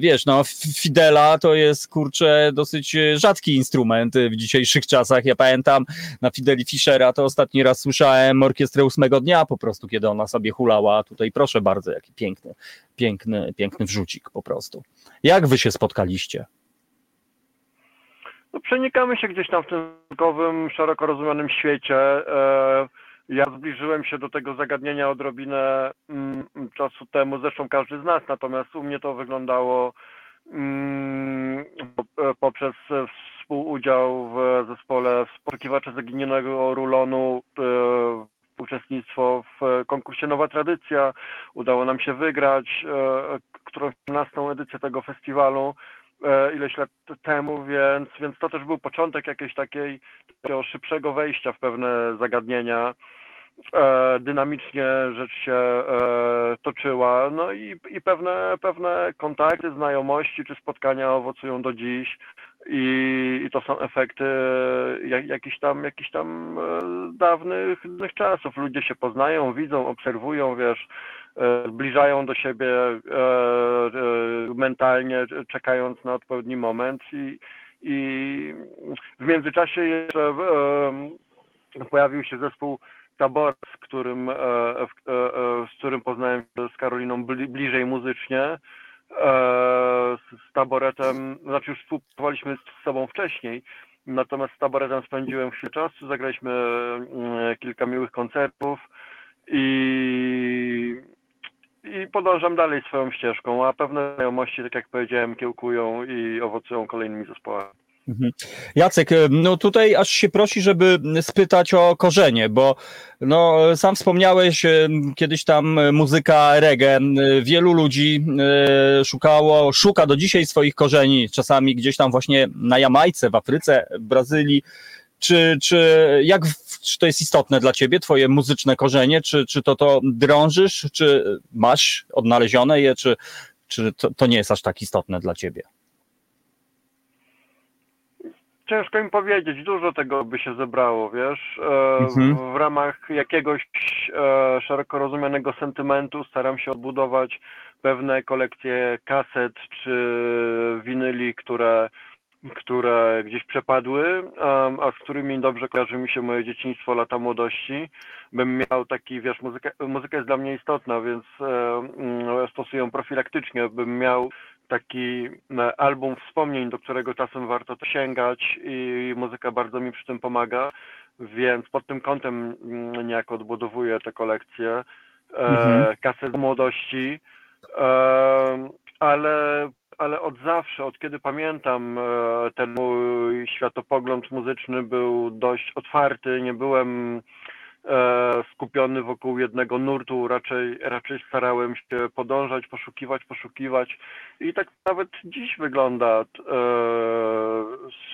Wiesz, no, Fidela to jest kurczę dosyć rzadki instrument w dzisiejszych czasach. Ja pamiętam na Fideli Fischera to ostatni raz słyszałem orkiestrę ósmego dnia po prostu, kiedy ona sobie hulała. Tutaj proszę bardzo, jaki piękny, piękny, piękny wrzucik po prostu. Jak wy się spotkaliście? No, przenikamy się gdzieś tam w tym szeroko rozumianym świecie. E, Ja zbliżyłem się do tego zagadnienia odrobinę mm, czasu temu, zresztą każdy z nas, natomiast u mnie to wyglądało mm, po- poprzez współudział w zespole Poszukiwacze Zaginionego Rulonu, e, uczestnictwo w konkursie Nowa Tradycja. Udało nam się wygrać e, którąś 15 edycję tego festiwalu e, ileś lat temu, więc, więc to też był początek jakiejś takiej takiego szybszego wejścia w pewne zagadnienia. E, dynamicznie rzecz się e, toczyła, no i, i pewne, pewne kontakty, znajomości czy spotkania owocują do dziś i, i to są efekty jak, jakichś tam, jakichś tam e, dawnych, dawnych czasów. Ludzie się poznają, widzą, obserwują, wiesz, e, zbliżają do siebie e, e, mentalnie, czekając na odpowiedni moment i, i w międzyczasie jeszcze e, pojawił się zespół Tabor, z którym, e, e, e, z którym poznałem się z Karoliną bli, bliżej muzycznie. E, z, z Taboretem, znaczy już współpracowaliśmy z sobą wcześniej, natomiast z Taboretem spędziłem chwilę czasu, zagraliśmy mm, kilka miłych koncertów i, i podążam dalej swoją ścieżką, a pewne znajomości, tak jak powiedziałem, kiełkują i owocują kolejnymi zespołami. Mhm. Jacek, e, no tutaj aż się prosi, żeby spytać o korzenie, bo no, sam wspomniałeś e, kiedyś tam muzyka reggae. Wielu ludzi e, szukało, szuka do dzisiaj swoich korzeni, czasami gdzieś tam właśnie na Jamajce, w Afryce, w Brazylii. Czy, czy jak czy to jest istotne dla ciebie, twoje muzyczne korzenie? Czy, czy to to drążysz, czy masz odnalezione je, czy, czy to, to nie jest aż tak istotne dla ciebie? Ciężko im powiedzieć, dużo tego by się zebrało, wiesz. E, Mhm. w, ramach jakiegoś e, szeroko rozumianego sentymentu staram się odbudować pewne kolekcje kaset czy winyli, które, które gdzieś przepadły, a z którymi dobrze kojarzy mi się moje dzieciństwo, lata młodości. Bym miał taki, wiesz, muzyka, muzyka jest dla mnie istotna, więc e, stosuję ją profilaktycznie, bym miał taki album wspomnień, do którego czasem warto to sięgać i muzyka bardzo mi przy tym pomaga, więc pod tym kątem mm, niejako odbudowuję te kolekcje e, Mhm. kaset młodości, e, ale, ale od zawsze, od kiedy pamiętam, e, ten mój światopogląd muzyczny był dość otwarty, nie byłem e, skupiony wokół jednego nurtu, raczej, raczej starałem się podążać, poszukiwać, poszukiwać i tak nawet dziś wygląda. E,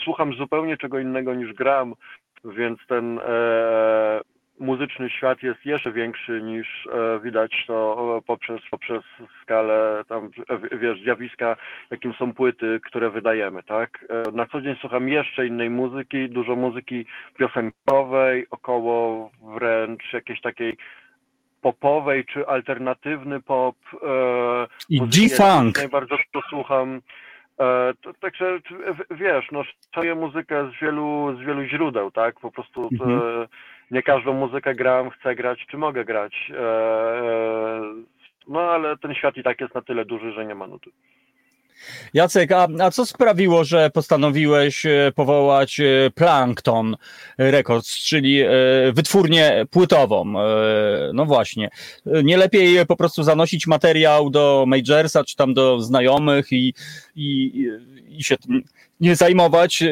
słucham zupełnie czego innego niż gram, więc ten muzyczny świat jest jeszcze większy niż e, widać to poprzez, poprzez skalę tam, e, wiesz, zjawiska, jakim są płyty, które wydajemy, tak? E, na co dzień słucham jeszcze innej muzyki, dużo muzyki piosenkowej, około wręcz jakiejś takiej popowej czy alternatywny pop. I G-Funk. Bardzo to słucham. To, także wiesz, no czaję muzykę z wielu, z wielu źródeł, tak? Po prostu Mhm. Nie każdą muzykę gram, chcę grać, czy mogę grać. E, e, no ale ten świat i tak jest na tyle duży, że nie ma nudy. Jacek, a, a co sprawiło, że postanowiłeś e, powołać Plankton Records, czyli wytwórnię płytową? No właśnie. Nie lepiej po prostu zanosić materiał do Majorsa, czy tam do znajomych i, i, i się nie zajmować?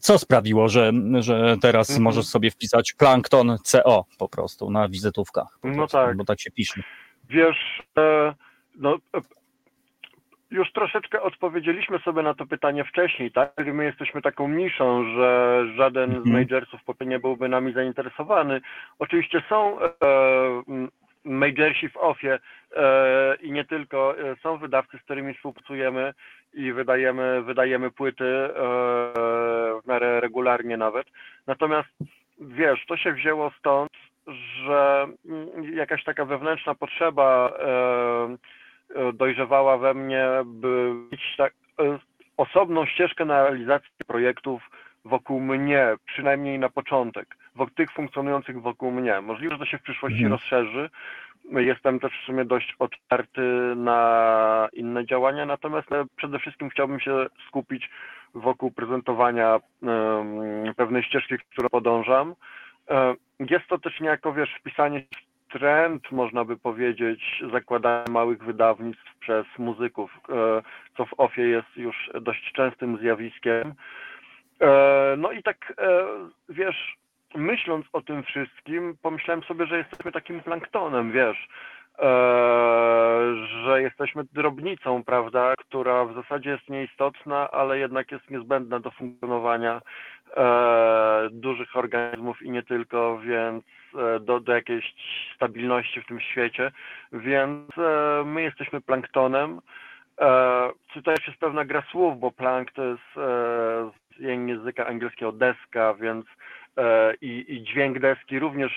Co sprawiło, że, że teraz Mhm. możesz sobie wpisać Plankton CO po prostu na wizytówkach? No prostu, tak. Bo tak się pisze. Wiesz, e, no e, już troszeczkę odpowiedzieliśmy sobie na to pytanie wcześniej, tak? My jesteśmy taką niszą, że żaden z Mhm. majorsów po nie byłby nami zainteresowany. Oczywiście są e, majorsi w OFie e, i nie tylko, są wydawcy, z którymi współpracujemy i wydajemy, wydajemy płyty e, w miarę regularnie nawet. Natomiast wiesz, to się wzięło stąd, że mm, jakaś taka wewnętrzna potrzeba e, e, dojrzewała we mnie, by mieć tak, osobną ścieżkę na realizację projektów wokół mnie, przynajmniej na początek, wokół tych funkcjonujących wokół mnie. Możliwe, że to się w przyszłości Mhm. rozszerzy. Jestem też w sumie dość otwarty na inne działania, natomiast e, przede wszystkim chciałbym się skupić wokół prezentowania em, pewnej ścieżki, którą podążam. E, Jest to też niejako, wiesz, wpisanie w trend, można by powiedzieć, zakładania małych wydawnictw przez muzyków, e, co w OFie jest już dość częstym zjawiskiem. E, No i tak, e, wiesz, myśląc o tym wszystkim, pomyślałem sobie, że jesteśmy takim planktonem, wiesz, e, że jesteśmy drobnicą, prawda, która w zasadzie jest nieistotna, ale jednak jest niezbędna do funkcjonowania dużych organizmów i nie tylko, więc do, do jakiejś stabilności w tym świecie, więc my jesteśmy planktonem. Tu też jest pewna gra słów, bo plank to jest języka angielskiego deska, więc e, i, i dźwięk deski również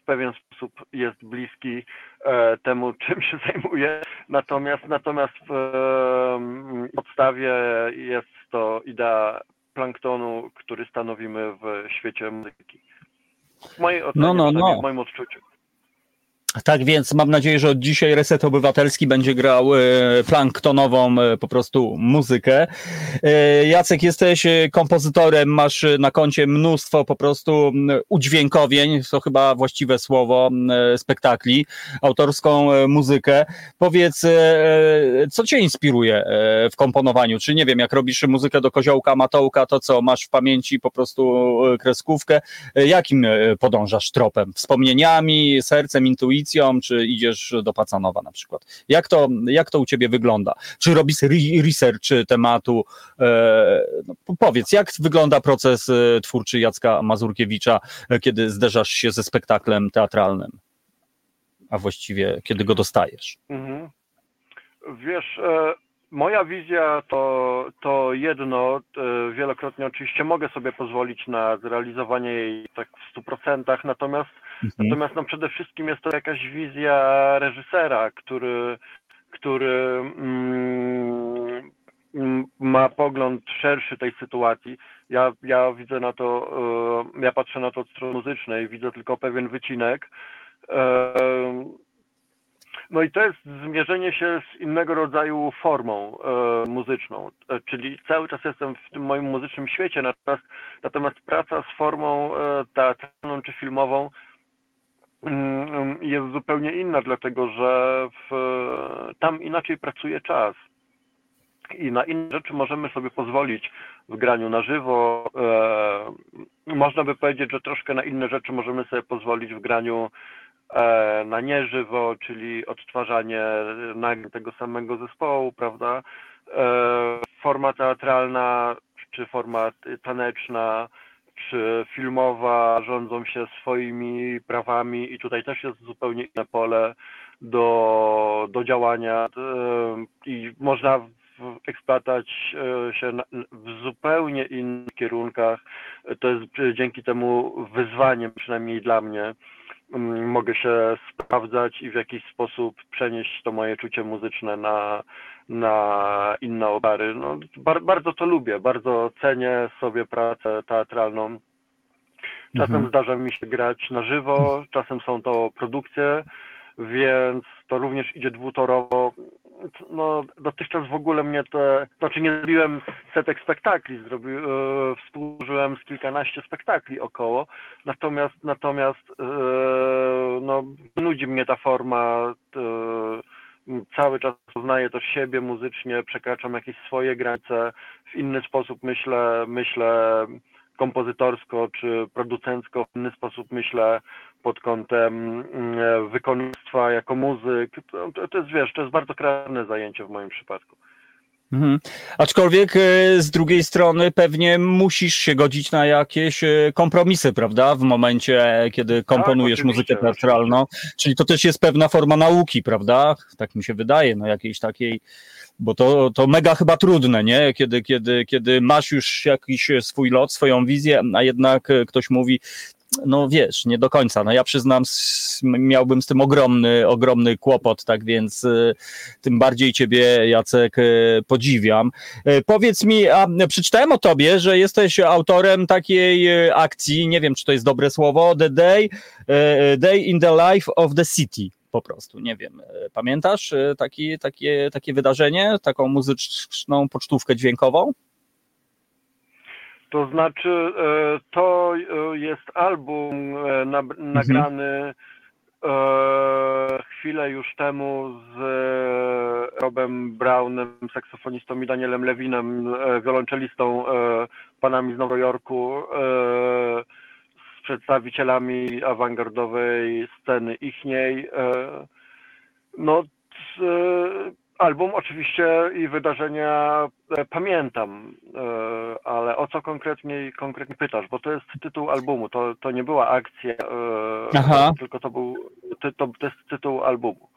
w pewien sposób jest bliski e, temu, czym się zajmuję. Natomiast, natomiast w e, podstawie jest to idea planktonu, który stanowimy w świecie muzyki. W mojej ocenie, No, no, no. w moim odczuciu. Tak więc mam nadzieję, że od dzisiaj Reset Obywatelski będzie grał e, planktonową e, po prostu muzykę. E, Jacek, jesteś kompozytorem, masz na koncie mnóstwo po prostu udźwiękowień, to chyba właściwe słowo, spektakli, autorską muzykę. Powiedz, co cię inspiruje w komponowaniu? Czy nie wiem, jak robisz muzykę do koziołka, matołka, to co, masz w pamięci po prostu kreskówkę? Jakim podążasz tropem? Wspomnieniami, sercem, intuicją, czy idziesz do Pacanowa na przykład? Jak to, jak to u ciebie wygląda? Czy robisz re- research tematu? E, no, po- powiedz, jak wygląda proces e, twórczy Jacka Mazurkiewicza, e, kiedy zderzasz się ze spektaklem teatralnym? A właściwie, kiedy go dostajesz? Mhm. Wiesz, moja wizja to, to jedno, e, wielokrotnie oczywiście mogę sobie pozwolić na zrealizowanie jej tak w 100%, natomiast, Mhm. natomiast no przede wszystkim jest to jakaś wizja reżysera, który, który mm, mm, ma pogląd szerszy tej sytuacji. Ja, ja widzę na to, e, ja patrzę na to od strony muzycznej, widzę tylko pewien wycinek. E, no i to jest zmierzenie się z innego rodzaju formą e, muzyczną, e, czyli cały czas jestem w tym moim muzycznym świecie, natomiast, natomiast praca z formą e, teatralną czy filmową mm, jest zupełnie inna, dlatego że w, tam inaczej pracuje czas. I na inne rzeczy możemy sobie pozwolić w graniu na żywo. E, można by powiedzieć, że troszkę na inne rzeczy możemy sobie pozwolić w graniu e, na nieżywo, czyli odtwarzanie tego samego zespołu, prawda? E, forma teatralna czy forma taneczna czy filmowa rządzą się swoimi prawami i tutaj też jest zupełnie inne pole do, do działania e, i można eksploatować e, się w zupełnie innych kierunkach. To jest e, dzięki temu wyzwaniem, przynajmniej dla mnie, mogę się sprawdzać i w jakiś sposób przenieść to moje czucie muzyczne na, na inne obary. No, bar, bardzo to lubię, bardzo cenię sobie pracę teatralną. Czasem Mhm. zdarza mi się grać na żywo, czasem są to produkcje, więc to również idzie dwutorowo. No, dotychczas w ogóle mnie te, znaczy nie zrobiłem setek spektakli, zrobi, e, współżyłem z kilkanaście spektakli około, natomiast natomiast e, no, nudzi mnie ta forma, e, cały czas poznaję też siebie muzycznie, przekraczam jakieś swoje granice, w inny sposób myślę, myślę kompozytorsko czy producencko, w inny sposób myślę pod kątem mm, wykonawstwa jako muzyk. To, to, jest, wiesz, to jest bardzo kreatywne zajęcie w moim przypadku. Mhm. Aczkolwiek e, z drugiej strony pewnie musisz się godzić na jakieś e, kompromisy, prawda? W momencie, kiedy komponujesz Tak, muzykę teatralną. Czyli to też jest pewna forma nauki, prawda? Tak mi się wydaje, no jakiejś takiej, bo to, to mega chyba trudne, nie? Kiedy, kiedy, kiedy masz już jakiś swój lot, swoją wizję, a jednak e, ktoś mówi, no wiesz, nie do końca. No ja przyznam, miałbym z tym ogromny, ogromny kłopot, tak więc e, tym bardziej ciebie, Jacek, e, podziwiam. E, Powiedz mi, a przeczytałem o tobie, że jesteś autorem takiej akcji, nie wiem, czy to jest dobre słowo, The Day, Day in the Life of the City. Po prostu, nie wiem. Pamiętasz taki, takie, takie wydarzenie, taką muzyczną pocztówkę dźwiękową? To znaczy, e, to e, jest album e, na, nagrany chwilę już temu z Robem Brownem, saksofonistą i Danielem Lewinem, wiolonczelistą, panami z Nowego Jorku, z przedstawicielami awangardowej sceny ichniej. No, album oczywiście i wydarzenia e, pamiętam, e, ale o co konkretnie, konkretnie pytasz? Bo to jest tytuł albumu, to, to nie była akcja, e, Aha. tylko to był to, to jest tytuł albumu.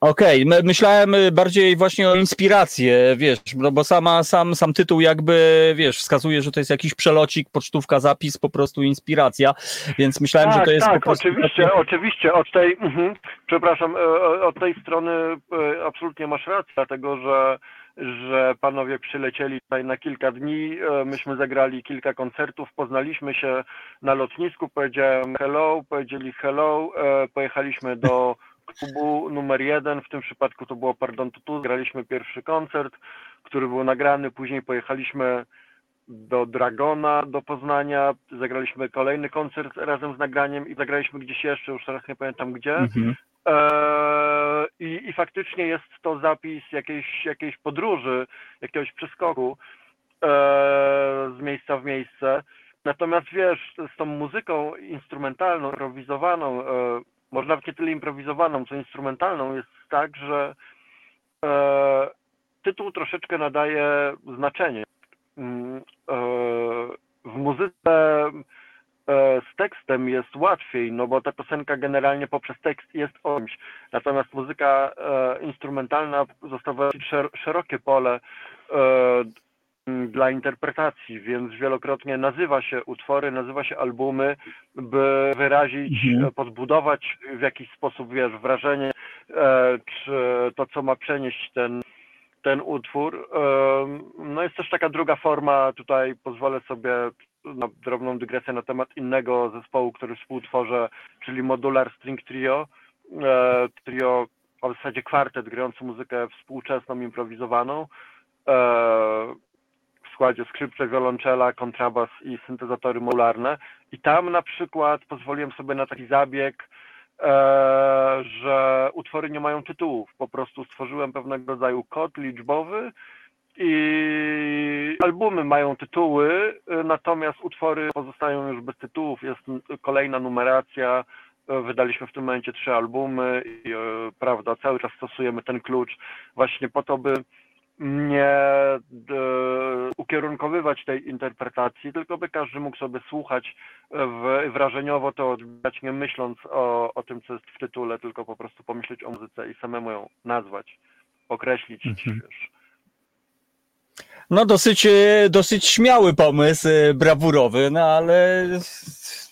Okej, my- myślałem y, bardziej właśnie o inspirację, wiesz, no bo sama, sam, sam tytuł jakby, wiesz, wskazuje, że to jest jakiś przelocik, pocztówka, zapis, po prostu inspiracja, więc myślałem, że tak, to jest tak, po prostu... oczywiście, oczywiście, od tej, mhm, przepraszam, e, od tej strony e, absolutnie masz rację, dlatego że że panowie przylecieli tutaj na kilka dni, e, myśmy zagrali kilka koncertów, poznaliśmy się na lotnisku, powiedziałem hello, powiedzieli hello, pojechaliśmy do klubu numer jeden, w tym przypadku to było Pardon Tutu, graliśmy pierwszy koncert, który był nagrany, później pojechaliśmy do Dragona, do Poznania, zagraliśmy kolejny koncert razem z nagraniem i zagraliśmy gdzieś jeszcze, już teraz nie pamiętam gdzie. Mhm. Eee, i, I faktycznie jest to zapis jakiejś, jakiejś podróży, jakiegoś przeskoku eee, z miejsca w miejsce. Natomiast wiesz, z tą muzyką instrumentalną, improwizowaną, e, może nawet nie tyle improwizowaną, co instrumentalną, jest tak, że e, tytuł troszeczkę nadaje znaczenie. Mm, e, w muzyce e, z tekstem jest łatwiej, no bo ta piosenka generalnie poprzez tekst jest o czymś. Natomiast muzyka e, instrumentalna zostawia szerokie pole e, dla interpretacji, więc wielokrotnie nazywa się utwory, nazywa się albumy, by wyrazić, Mhm. e, podbudować w jakiś sposób, wiesz, wrażenie, e, czy to, co ma przenieść ten, ten utwór. Em, No jest też taka druga forma, tutaj pozwolę sobie na drobną dygresję na temat innego zespołu, który współtworzę, czyli Modular String Trio. E, Trio, a w zasadzie kwartet grający muzykę współczesną, improwizowaną. Składzie skrzypce, wiolonczela, kontrabas i syntezatory modularne. I tam na przykład pozwoliłem sobie na taki zabieg, e, że utwory nie mają tytułów. Po prostu stworzyłem pewnego rodzaju kod liczbowy i albumy mają tytuły, e, natomiast utwory pozostają już bez tytułów. Jest kolejna numeracja. E, Wydaliśmy w tym momencie trzy albumy i e, prawda, cały czas stosujemy ten klucz właśnie po to, by nie e, ukierunkowywać tej interpretacji, tylko by każdy mógł sobie słuchać e, w, wrażeniowo to odbierać, nie myśląc o, o tym, co jest w tytule, tylko po prostu pomyśleć o muzyce i samemu ją nazwać, określić, Mhm. wiesz. No dosyć, e, dosyć śmiały pomysł, e, brawurowy, no ale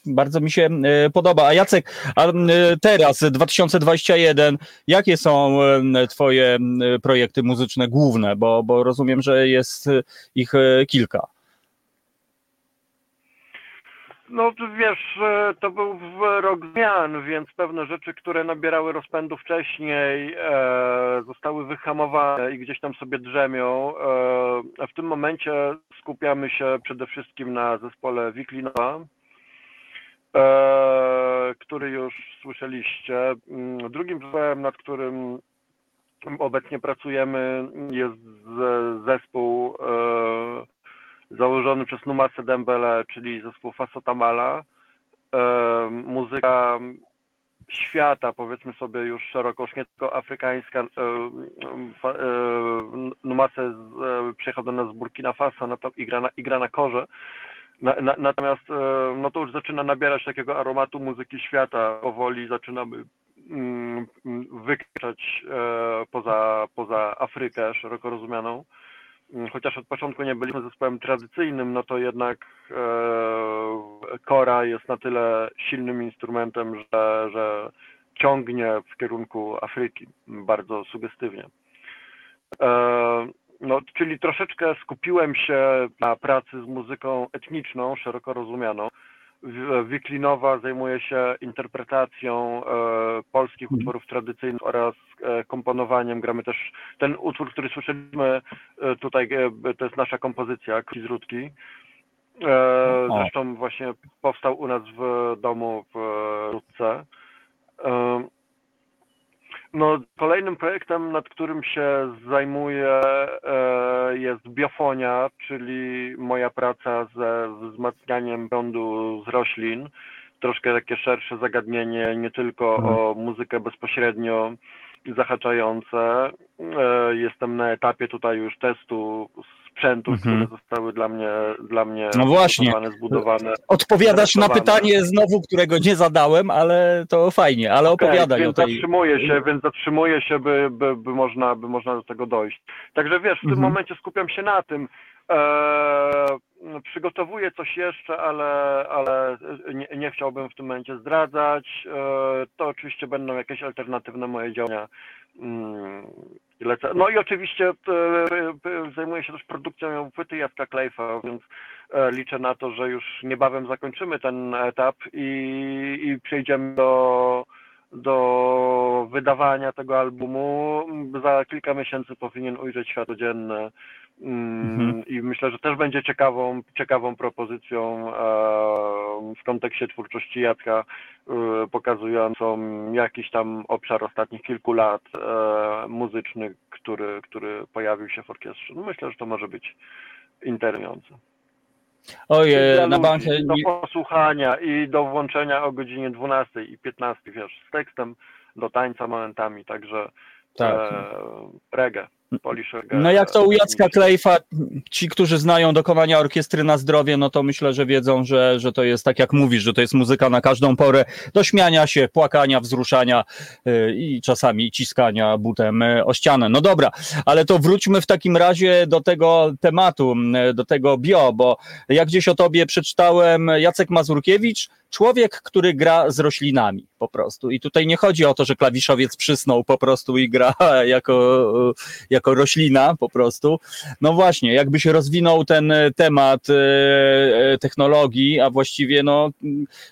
Bardzo mi się e, podoba. A Jacek, a e, teraz 2021, jakie są e, twoje projekty muzyczne główne? Bo, bo rozumiem, że jest ich kilka. No wiesz, to był rok zmian, więc pewne rzeczy, które nabierały rozpędu wcześniej, e, zostały wyhamowane i gdzieś tam sobie drzemią. E, w tym momencie skupiamy się przede wszystkim na zespole Wiklinowa, który już słyszeliście. Mm, Drugim zespołem, nad którym obecnie pracujemy, jest zespół e, założony przez Numasę Dembele, czyli zespół Fasotamala. E, muzyka świata, powiedzmy sobie już szeroko, już nie tylko afrykańska. E, fa, e, Numasę z- e, przyjechał do nas z Burkina Faso i, gra na, i gra na korze. Na, na, natomiast e, no to już zaczyna nabierać takiego aromatu muzyki świata. Powoli zaczynamy mm, mm, wykraczać e, poza, poza Afrykę szeroko rozumianą. Mm, Chociaż od początku nie byliśmy zespołem tradycyjnym, no to jednak e, kora jest na tyle silnym instrumentem, że, że ciągnie w kierunku Afryki bardzo sugestywnie. E, no, czyli troszeczkę skupiłem się na pracy z muzyką etniczną, szeroko rozumianą. Wiklinowa zajmuje się interpretacją e, polskich Mhm. utworów tradycyjnych oraz e, komponowaniem. Gramy też ten utwór, który słyszeliśmy e, tutaj, e, to jest nasza kompozycja, Kwi z Rudki. E, zresztą właśnie powstał u nas w domu w e, Rudce. No, kolejnym projektem, nad którym się zajmuję, e, jest biofonia, czyli moja praca ze wzmacnianiem prądu z roślin. Troszkę takie szersze zagadnienie, nie tylko Mhm. o muzykę bezpośrednio zahaczające. E, Jestem na etapie tutaj już testu sprzętów, Mhm. które zostały dla mnie, dla mnie No właśnie. zbudowane, zbudowane. Odpowiadasz na pytanie znowu, którego nie zadałem, ale to fajnie, ale Okej, opowiadaj o więc tej... zatrzymuję się, więc zatrzymuję się, by, by, by, można, by można do tego dojść. Także wiesz, w tym Mhm. momencie skupiam się na tym. Eee, przygotowuję coś jeszcze, ale, ale nie, nie chciałbym w tym momencie zdradzać. Eee, to oczywiście będą jakieś alternatywne moje działania. Mm. No i oczywiście e, e, zajmuję się też produkcją płyty Jacka Klejfa, więc e, liczę na to, że już niebawem zakończymy ten etap i, i przejdziemy do, do wydawania tego albumu. Za kilka miesięcy powinien ujrzeć światło dzienne. Mm, Mhm. I myślę, że też będzie ciekawą, ciekawą propozycją e, w kontekście twórczości Jacka, e, pokazującą jakiś tam obszar ostatnich kilku lat e, muzyczny, który, który pojawił się w orkiestrze. No myślę, że to może być interesujące. Ojej, Dla na bank... Do posłuchania i do włączenia o godzinie 12 i 15, wiesz, z tekstem, do tańca momentami, także Tak. e, reggae. No jak to u Jacka. Klejfa, ci, którzy znają dokonania orkiestry na zdrowie, no to myślę, że wiedzą, że, że to jest tak jak mówisz, że to jest muzyka na każdą porę do śmiania się, płakania, wzruszania yy, i czasami ciskania butem yy, o ścianę. No dobra, ale to wróćmy w takim razie do tego tematu, yy, do tego bio, bo jak gdzieś o tobie przeczytałem, Jacek Mazurkiewicz, człowiek, który gra z roślinami po prostu. I tutaj nie chodzi o to, że klawiszowiec przysnął po prostu i gra jako, jako roślina po prostu. No właśnie, jakbyś rozwinął ten temat e, e, technologii, a właściwie no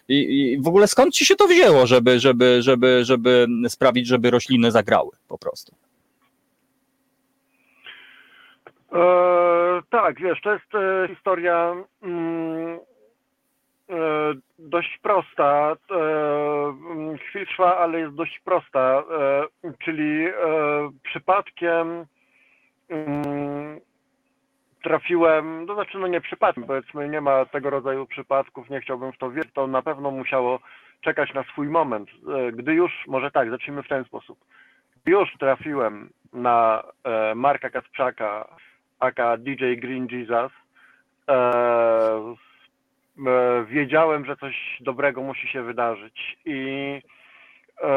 i, w ogóle skąd ci się to wzięło, żeby, żeby, żeby, żeby sprawić, żeby rośliny zagrały po prostu? E, tak, wiesz, to jest historia mm, dość prosta. E, mm, chwil trwa, ale jest dość prosta. E, czyli e, przypadkiem mm, trafiłem, to znaczy no nie przypadkiem, powiedzmy, nie ma tego rodzaju przypadków, nie chciałbym w to wierzyć, to na pewno musiało czekać na swój moment. E, Gdy już, może tak, zacznijmy w ten sposób. Już trafiłem na e, Marka Kacprzaka, aka DJ Green Jesus, e, e, wiedziałem, że coś dobrego musi się wydarzyć i e,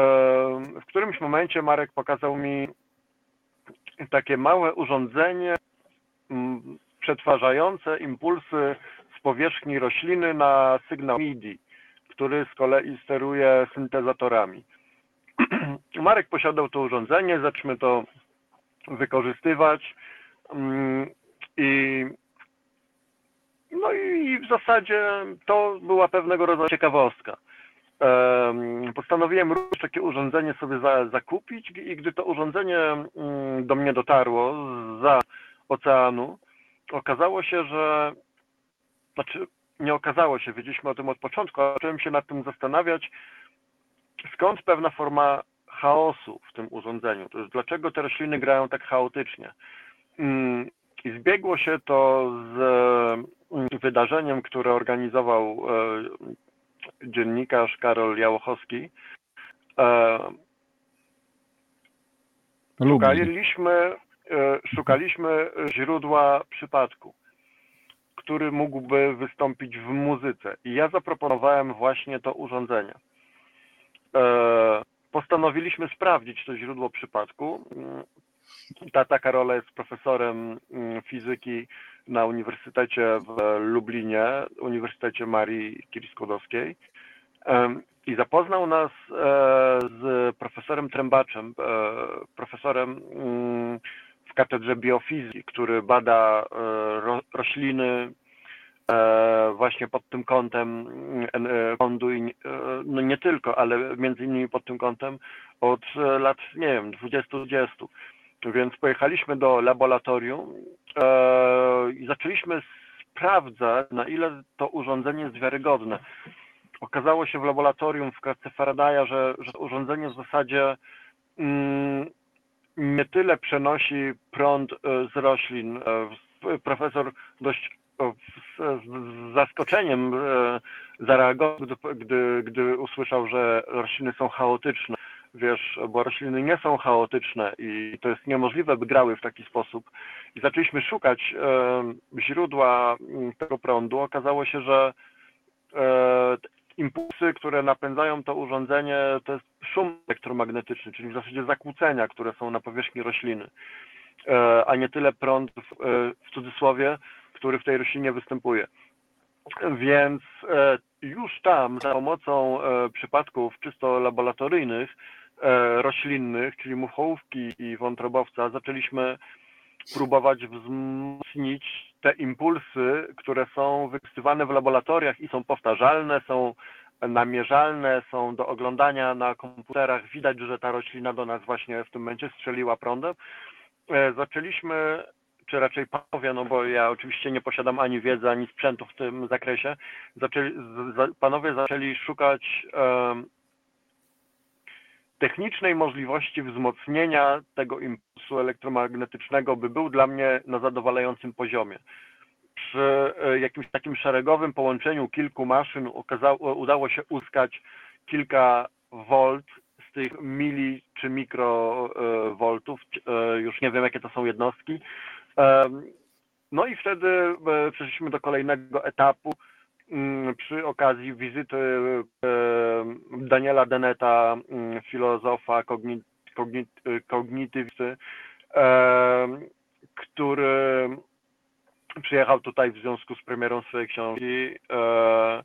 w którymś momencie Marek pokazał mi takie małe urządzenie przetwarzające impulsy z powierzchni rośliny na sygnał MIDI, który z kolei steruje syntezatorami. Marek posiadał to urządzenie, zaczęliśmy to wykorzystywać mm, i no i w zasadzie to była pewnego rodzaju ciekawostka. Em, Postanowiłem również takie urządzenie sobie za, zakupić i gdy to urządzenie mm, do mnie dotarło za oceanu, okazało się, że znaczy nie okazało się, wiedzieliśmy o tym od początku, ale zacząłem się nad tym zastanawiać, skąd pewna forma chaosu w tym urządzeniu. To jest dlaczego te rośliny grają tak chaotycznie. I zbiegło się to z mm, wydarzeniem, które organizował e, dziennikarz Karol Jałochowski. E, Szukaliśmy, e, szukaliśmy źródła przypadku, który mógłby wystąpić w muzyce. I ja zaproponowałem właśnie to urządzenie. Postanowiliśmy sprawdzić to źródło przypadku. Tata Karola jest profesorem mm, fizyki na Uniwersytecie w Lublinie, Uniwersytecie Marii Curie-Skłodowskiej. I zapoznał nas e, z profesorem Trębaczem, e, profesorem mm, w katedrze biofizyki, który bada e, ro, rośliny właśnie pod tym kątem mm, prądu i no nie tylko, ale między innymi pod tym kątem od lat, nie wiem, 20-20. Więc pojechaliśmy do laboratorium e, i zaczęliśmy sprawdzać, na ile to urządzenie jest wiarygodne. Okazało się w laboratorium w klatce Faradaya, że, że to urządzenie w zasadzie mm, nie tyle przenosi prąd e, z roślin. E, Profesor dość z, zaskoczeniem zareagował, gdy, gdy, gdy usłyszał, że rośliny są chaotyczne. Wiesz, bo rośliny nie są chaotyczne i to jest niemożliwe, by grały w taki sposób. I zaczęliśmy szukać e, źródła m, tego prądu. Okazało się, że e, impulsy, które napędzają to urządzenie, to jest szum elektromagnetyczny, czyli w zasadzie zakłócenia, które są na powierzchni rośliny, e, a nie tyle prąd w, e, w cudzysłowie, który w tej roślinie występuje. Więc e, już tam za pomocą e, przypadków czysto laboratoryjnych, roślinnych, czyli muchołówki i wątrobowca, zaczęliśmy próbować wzmocnić te impulsy, które są wykorzystywane w laboratoriach i są powtarzalne, są namierzalne, są do oglądania na komputerach. Widać, że ta roślina do nas właśnie w tym momencie strzeliła prądem. E, Zaczęliśmy, czy raczej panowie, no bo ja oczywiście nie posiadam ani wiedzy, ani sprzętu w tym zakresie, zaczęli, panowie zaczęli szukać technicznej możliwości wzmocnienia tego impulsu elektromagnetycznego, by był dla mnie na zadowalającym poziomie. Przy e, jakimś takim szeregowym połączeniu kilku maszyn okazało, udało się uzyskać kilka volt z tych mili czy mikrowoltów, e, już nie wiem jakie to są jednostki. No i wtedy e, przeszliśmy do kolejnego etapu przy okazji wizyty e, Daniela Deneta, mm, filozofa, kogni, kogni, kognitywisty, e, który przyjechał tutaj w związku z premierą swojej książki, e,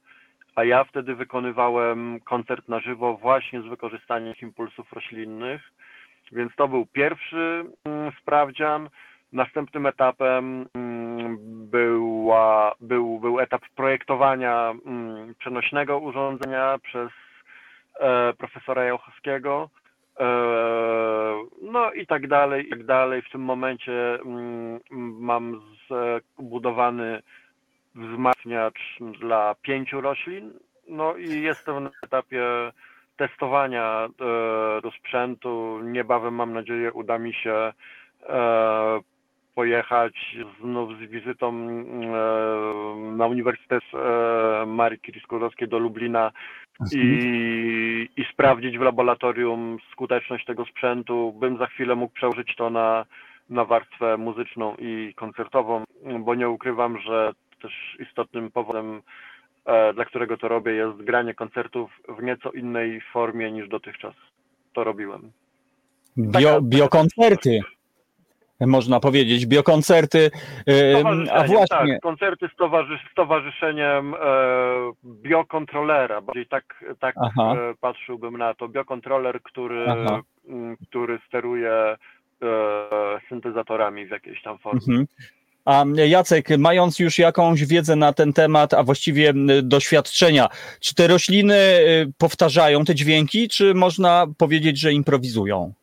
a ja wtedy wykonywałem koncert na żywo właśnie z wykorzystaniem impulsów roślinnych, więc to był pierwszy mm, sprawdzian. Następnym etapem mm, była, był, był etap projektowania mm, przenośnego urządzenia przez e, profesora Jałchowskiego. E, No i tak dalej, i tak dalej. W tym momencie mm, mam zbudowany wzmacniacz dla pięciu roślin. No i jestem na etapie testowania e, do sprzętu. Niebawem mam nadzieję uda mi się pojechać znów z wizytą e, na Uniwersytet e, Marii Curie-Skłodowskiej do Lublina i, i sprawdzić w laboratorium skuteczność tego sprzętu. Bym za chwilę mógł przełożyć to na, na warstwę muzyczną i koncertową, bo nie ukrywam, że też istotnym powodem, e, dla którego to robię, jest granie koncertów w nieco innej formie niż dotychczas to robiłem. Bio, biokoncerty. Można powiedzieć, biokoncerty. e, A Stowarzyszeniem, właśnie, Tak, koncerty z towarzysz, stowarzyszeniem e, biokontrolera. Bardziej tak, tak Aha. e, patrzyłbym na to. Biokontroler, który, Aha. który steruje e, syntezatorami w jakiejś tam formie. Mhm. A Jacek, mając już jakąś wiedzę na ten temat, a właściwie doświadczenia, czy te rośliny y, powtarzają te dźwięki, czy można powiedzieć, że improwizują?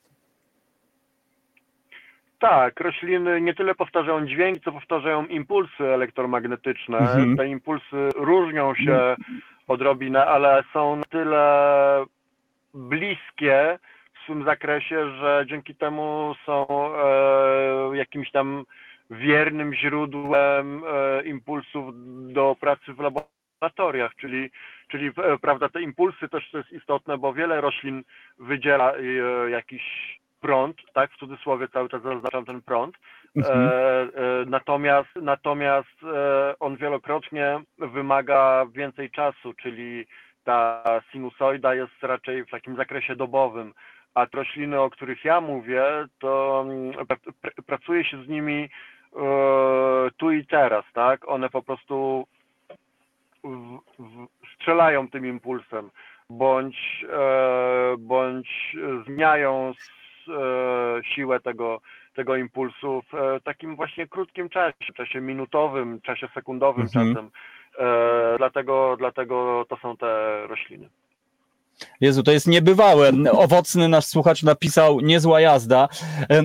Tak, rośliny nie tyle powtarzają dźwięki, co powtarzają impulsy elektromagnetyczne. Mhm. Te impulsy różnią się odrobinę, ale są na tyle bliskie w swym zakresie, że dzięki temu są e, jakimś tam wiernym źródłem e, impulsów do pracy w laboratoriach, czyli, czyli e, prawda, te impulsy też to jest istotne, bo wiele roślin wydziela e, jakiś prąd, tak, w cudzysłowie cały czas zaznaczam ten prąd, Mhm. E, e, natomiast natomiast e, on wielokrotnie wymaga więcej czasu, czyli ta sinusoida jest raczej w takim zakresie dobowym, a te rośliny, o których ja mówię, to mm, pr- pr- pracuje się z nimi e, tu i teraz, tak? One po prostu w, w, strzelają tym impulsem, bądź, e, bądź zmieniają siłę tego, tego impulsu w e, takim właśnie krótkim czasie, czasie minutowym, czasie sekundowym Mhm. czasem. E, dlatego, dlatego to są te rośliny. Jezu, to jest niebywałe. Owocny nasz słuchacz napisał niezła jazda.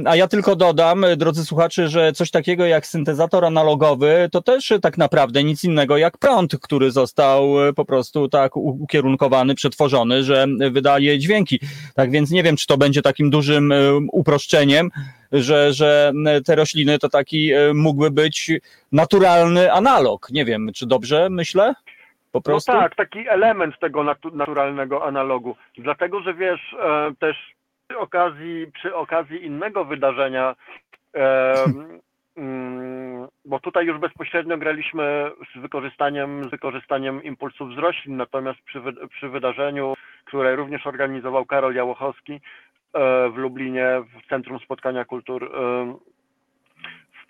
A ja tylko dodam, e, drodzy słuchacze, że coś takiego jak syntezator analogowy to też e, tak naprawdę nic innego jak prąd, który został e, po prostu tak ukierunkowany, przetworzony, że wydaje dźwięki. Tak więc nie wiem, czy to będzie takim dużym uproszczeniem, że, że te rośliny to taki mógłby być naturalny analog. Nie wiem, czy dobrze myślę? Po prostu? No tak, taki element tego natu- naturalnego analogu. Dlatego, że wiesz, e, też przy okazji, przy okazji innego wydarzenia, e, mm, bo tutaj już bezpośrednio graliśmy z wykorzystaniem, z wykorzystaniem impulsów z roślin, natomiast przy, wy- przy wydarzeniu, które również organizował Karol Jałochowski e, w Lublinie, w Centrum Spotkania Kultur,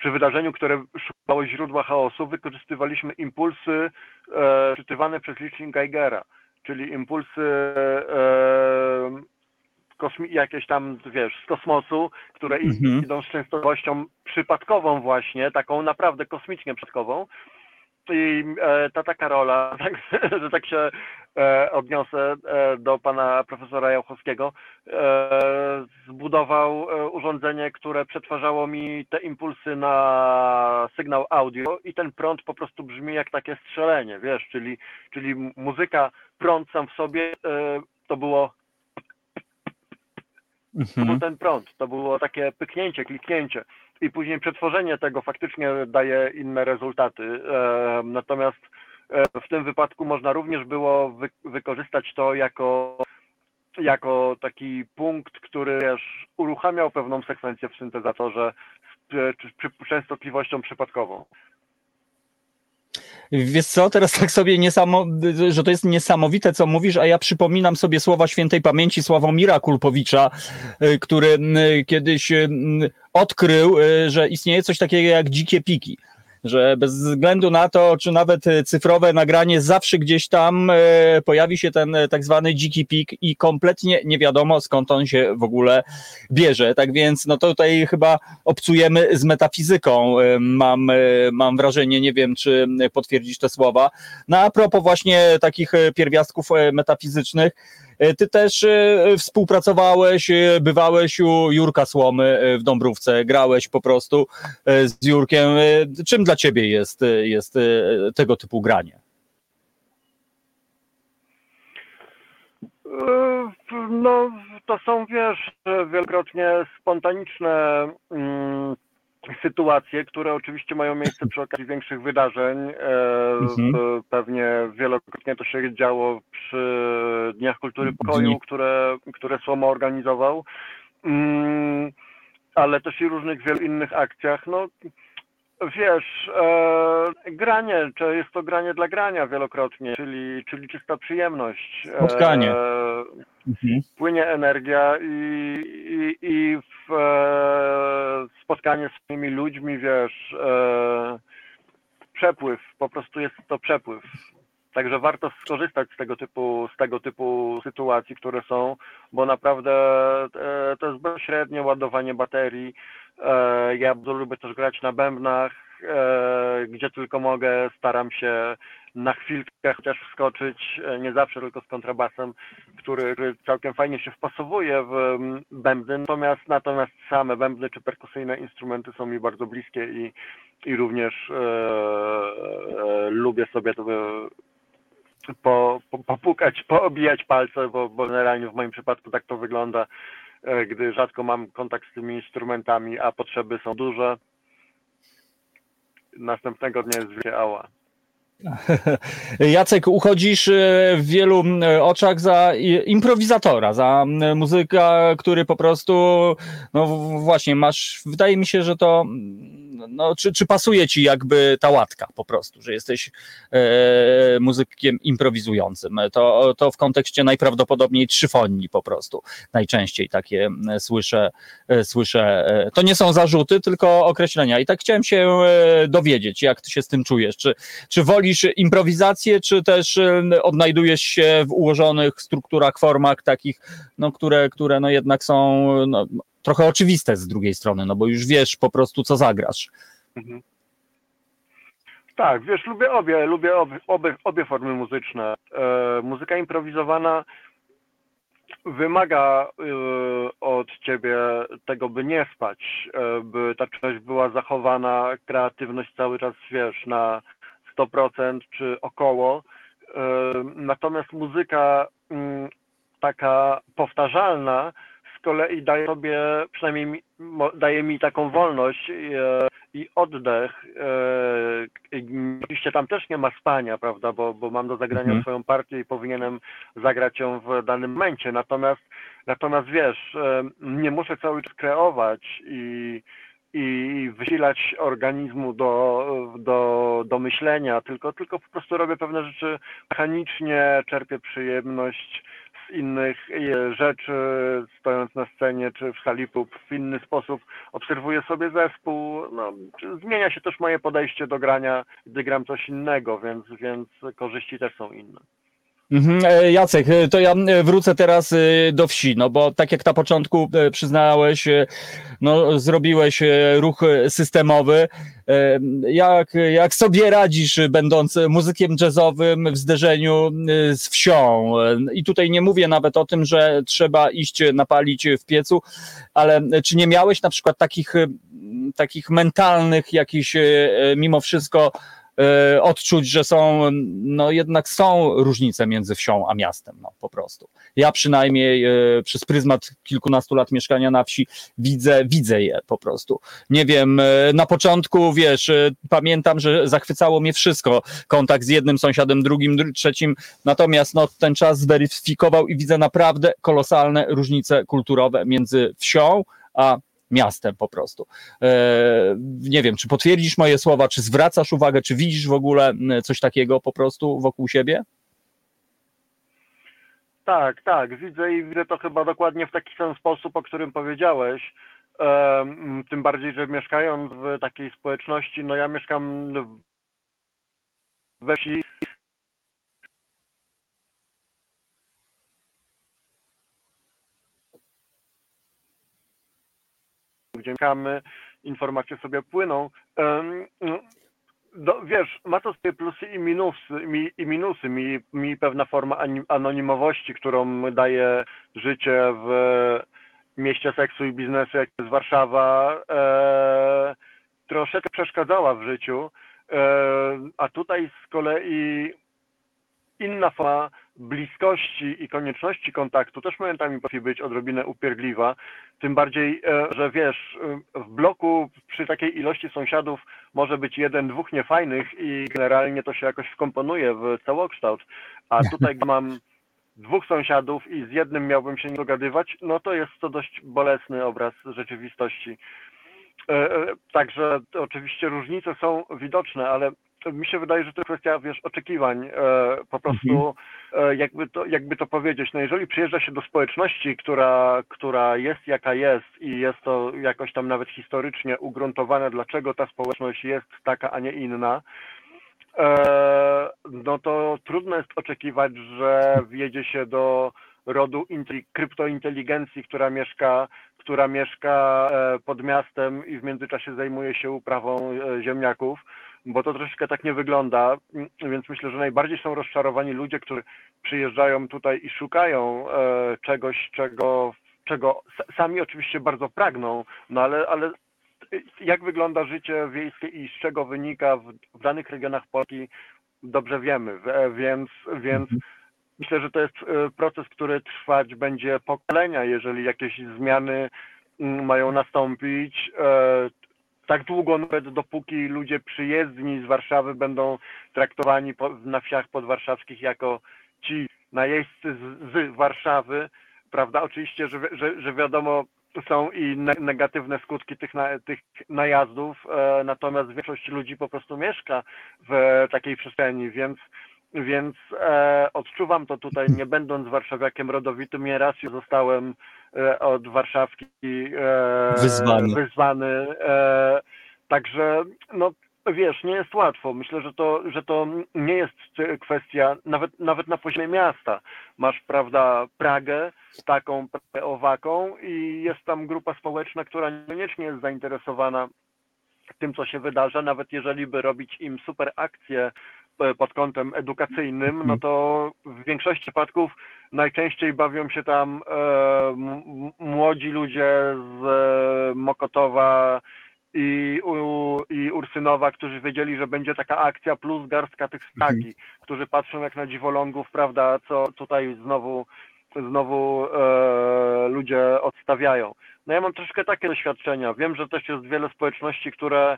przy wydarzeniu, które szukało źródła chaosu, wykorzystywaliśmy impulsy e, czytywane przez licznik Geigera, czyli impulsy e, jakieś tam, wiesz, z kosmosu, które Mhm. idą z częstotliwością przypadkową właśnie, taką naprawdę kosmicznie przypadkową. I e, tata Karola, tak, że tak się odniosę e, do pana profesora Jałchowskiego, e, zbudował e, urządzenie, które przetwarzało mi te impulsy na sygnał audio i ten prąd po prostu brzmi jak takie strzelenie, wiesz, czyli, czyli muzyka, prąd sam w sobie e, to było to Mhm. był ten prąd, to było takie pyknięcie, kliknięcie i później przetworzenie tego faktycznie daje inne rezultaty. E, Natomiast e, w tym wypadku można również było wy, wykorzystać to jako, jako taki punkt, który wiesz, uruchamiał pewną sekwencję w syntezatorze z e, częstotliwością przypadkową. Wiesz co, teraz tak sobie niesamo, że to jest niesamowite, co mówisz, a ja przypominam sobie słowa świętej pamięci Sławomira Kulpowicza, y, który kiedyś odkrył, że istnieje coś takiego jak dzikie piki. Że bez względu na to, czy nawet y, cyfrowe nagranie, zawsze gdzieś tam y, pojawi się ten y, tak zwany dziki pik i kompletnie nie wiadomo skąd on się w ogóle bierze. Tak więc no to tutaj chyba obcujemy z metafizyką. Mam, mam wrażenie, nie wiem, czy potwierdzić te słowa. No a propos właśnie takich pierwiastków metafizycznych, ty też y, współpracowałeś, y, bywałeś u Jurka Słomy w Dąbrówce, grałeś po prostu z Jurkiem. Czym dla ciebie jest, jest tego typu granie? E, No, to są, wiesz, wielokrotnie spontaniczne mm, sytuacje, które oczywiście mają miejsce przy okazji większych wydarzeń. E, Mhm. Pewnie wielokrotnie to się działo przy Dniach Kultury Pokoju, Dni. które, które Słoma organizował, Mm, ale też i różnych wielu innych akcjach. No, Wiesz, e, granie, czy jest to granie dla grania wielokrotnie, czyli, czyli czysta przyjemność. Spotkanie. E, Mhm. płynie energia i, i, i w, e, spotkanie z swoimi ludźmi, wiesz, e, przepływ, po prostu jest to przepływ. Także warto skorzystać z tego typu, z tego typu sytuacji, które są, bo naprawdę e, to jest bezpośrednie ładowanie baterii. E, ja bardzo lubię też grać na bębnach, e, gdzie tylko mogę. Staram się na chwilkę chociaż wskoczyć, e, nie zawsze tylko z kontrabasem, który, całkiem fajnie się wpasowuje w bębny, natomiast, natomiast same bębny czy perkusyjne instrumenty są mi bardzo bliskie i, i również e, e, lubię sobie to po, po, popukać, poobijać palce, bo, bo generalnie w moim przypadku tak to wygląda, gdy rzadko mam kontakt z tymi instrumentami, a potrzeby są duże. Następnego dnia jest ała. Jacek, uchodzisz e, w wielu oczach za improwizatora, za muzyka, który po prostu, no właśnie, masz, wydaje mi się, że to, no, czy, czy pasuje ci jakby ta łatka po prostu, że jesteś e, muzykiem improwizującym. To, to w kontekście najprawdopodobniej trzyfonii po prostu. Najczęściej takie słyszę, e, słyszę. e, To nie są zarzuty, tylko określenia. I tak chciałem się dowiedzieć, jak ty się z tym czujesz. Czy czy wolisz improwizację, czy też odnajdujesz się w ułożonych strukturach, formach takich, no, które, które no jednak są no, trochę oczywiste z drugiej strony, no bo już wiesz po prostu, co zagrasz. Mhm. Tak, wiesz, lubię obie, lubię obie, obie, obie formy muzyczne. E, muzyka improwizowana wymaga e, od ciebie tego, by nie spać, e, by ta czynność była zachowana, kreatywność cały czas, wiesz, na 100% czy około. Natomiast muzyka mm, taka powtarzalna z kolei daje sobie, przynajmniej daje mi taką wolność e, i oddech. E, Oczywiście tam też nie ma spania, prawda, bo, bo mam do zagrania Mhm. swoją partię i powinienem zagrać ją w danym momencie. Natomiast, natomiast wiesz, nie muszę cały czas kreować i, i wysilać organizmu do, do, do myślenia, tylko, tylko po prostu robię pewne rzeczy mechanicznie, czerpię przyjemność z innych e, rzeczy, stojąc na scenie czy w sali prób w inny sposób, obserwuję sobie zespół, no, zmienia się też moje podejście do grania, gdy gram coś innego, więc, więc korzyści też są inne. Mhm, e, Jacek, e, to ja e, wrócę teraz do wsi, no bo tak jak na początku przyznałeś, no zrobiłeś ruch systemowy. Jak, jak sobie radzisz, będąc muzykiem jazzowym w zderzeniu z wsią? I tutaj nie mówię nawet o tym, że trzeba iść napalić w piecu, ale czy nie miałeś na przykład takich, takich mentalnych jakichś mimo wszystko odczuć, że są, no jednak są różnice między wsią a miastem, no po prostu. Ja przynajmniej e, przez pryzmat kilkunastu lat mieszkania na wsi widzę, widzę je po prostu. Nie wiem, e, na początku, wiesz, e, pamiętam, że zachwycało mnie wszystko, kontakt z jednym sąsiadem, drugim, dr- trzecim, natomiast no, ten czas zweryfikował i widzę naprawdę kolosalne różnice kulturowe między wsią a miastem po prostu. E, nie wiem, czy potwierdzisz moje słowa, czy zwracasz uwagę, czy widzisz w ogóle coś takiego po prostu wokół siebie? Tak, tak, widzę i widzę to chyba dokładnie w taki sam sposób, o którym powiedziałeś. Em, Tym bardziej, że mieszkając w takiej społeczności, no ja mieszkam we wsi, gdzie mieszkamy, informacje sobie płyną. Do, wiesz, ma to swoje plusy i minusy, mi, i minusy. Mi, mi pewna forma anonimowości, którą daje życie w mieście seksu i biznesu, jak jest Warszawa, e, troszeczkę przeszkadzała w życiu. E, a tutaj z kolei inna forma bliskości i konieczności kontaktu też momentami potrafi być odrobinę upierdliwa. Tym bardziej, e, że wiesz, e, w bloku przy takiej ilości sąsiadów może być jeden, dwóch niefajnych i generalnie to się jakoś wkomponuje w całokształt. A tutaj gdy mam dwóch sąsiadów i z jednym miałbym się nie dogadywać, no to jest to dość bolesny obraz rzeczywistości. E, Także oczywiście różnice są widoczne, ale mi się wydaje, że to kwestia, wiesz, oczekiwań. Po prostu, jakby to, jakby to powiedzieć, no jeżeli przyjeżdża się do społeczności, która, która jest jaka jest i jest to jakoś tam nawet historycznie ugruntowane, dlaczego ta społeczność jest taka, a nie inna, no to trudno jest oczekiwać, że wjedzie się do rodu kryptointeligencji, która mieszka, która mieszka pod miastem i w międzyczasie zajmuje się uprawą ziemniaków, bo to troszeczkę tak nie wygląda, więc myślę, że najbardziej są rozczarowani ludzie, którzy przyjeżdżają tutaj i szukają czegoś, czego, czego sami oczywiście bardzo pragną, no ale, ale jak wygląda życie wiejskie i z czego wynika w, w danych regionach Polski, dobrze wiemy, więc, więc myślę, że to jest proces, który trwać będzie pokolenia, jeżeli jakieś zmiany mają nastąpić. Tak długo, nawet dopóki ludzie przyjezdni z Warszawy będą traktowani na wsiach podwarszawskich jako ci najeźdźcy z, z Warszawy, prawda? Oczywiście, że, że, że wiadomo, są i negatywne skutki tych, na, tych najazdów, e, natomiast większość ludzi po prostu mieszka w takiej przestrzeni, więc, więc e, odczuwam to tutaj, nie będąc warszawiakiem rodowitym, nieraz zostałem e, od Warszawki e, Wyzwany. wyzwany e, także no wiesz, nie jest łatwo. Myślę, że to, że to nie jest kwestia, nawet, nawet na poziomie miasta. Masz, prawda, Pragę, taką owaką i jest tam grupa społeczna, która niekoniecznie jest zainteresowana tym, co się wydarza, nawet jeżeli by robić im super akcje pod kątem edukacyjnym, no to w większości przypadków najczęściej bawią się tam e, młodzi ludzie z e, Mokotowa, i, u, i Ursynowa, którzy wiedzieli, że będzie taka akcja, plus garstka tych staki, mhm. którzy patrzą jak na dziwolągów, prawda, co tutaj znowu, znowu e, ludzie odstawiają. No ja mam troszkę takie doświadczenia. Wiem, że też jest wiele społeczności, które,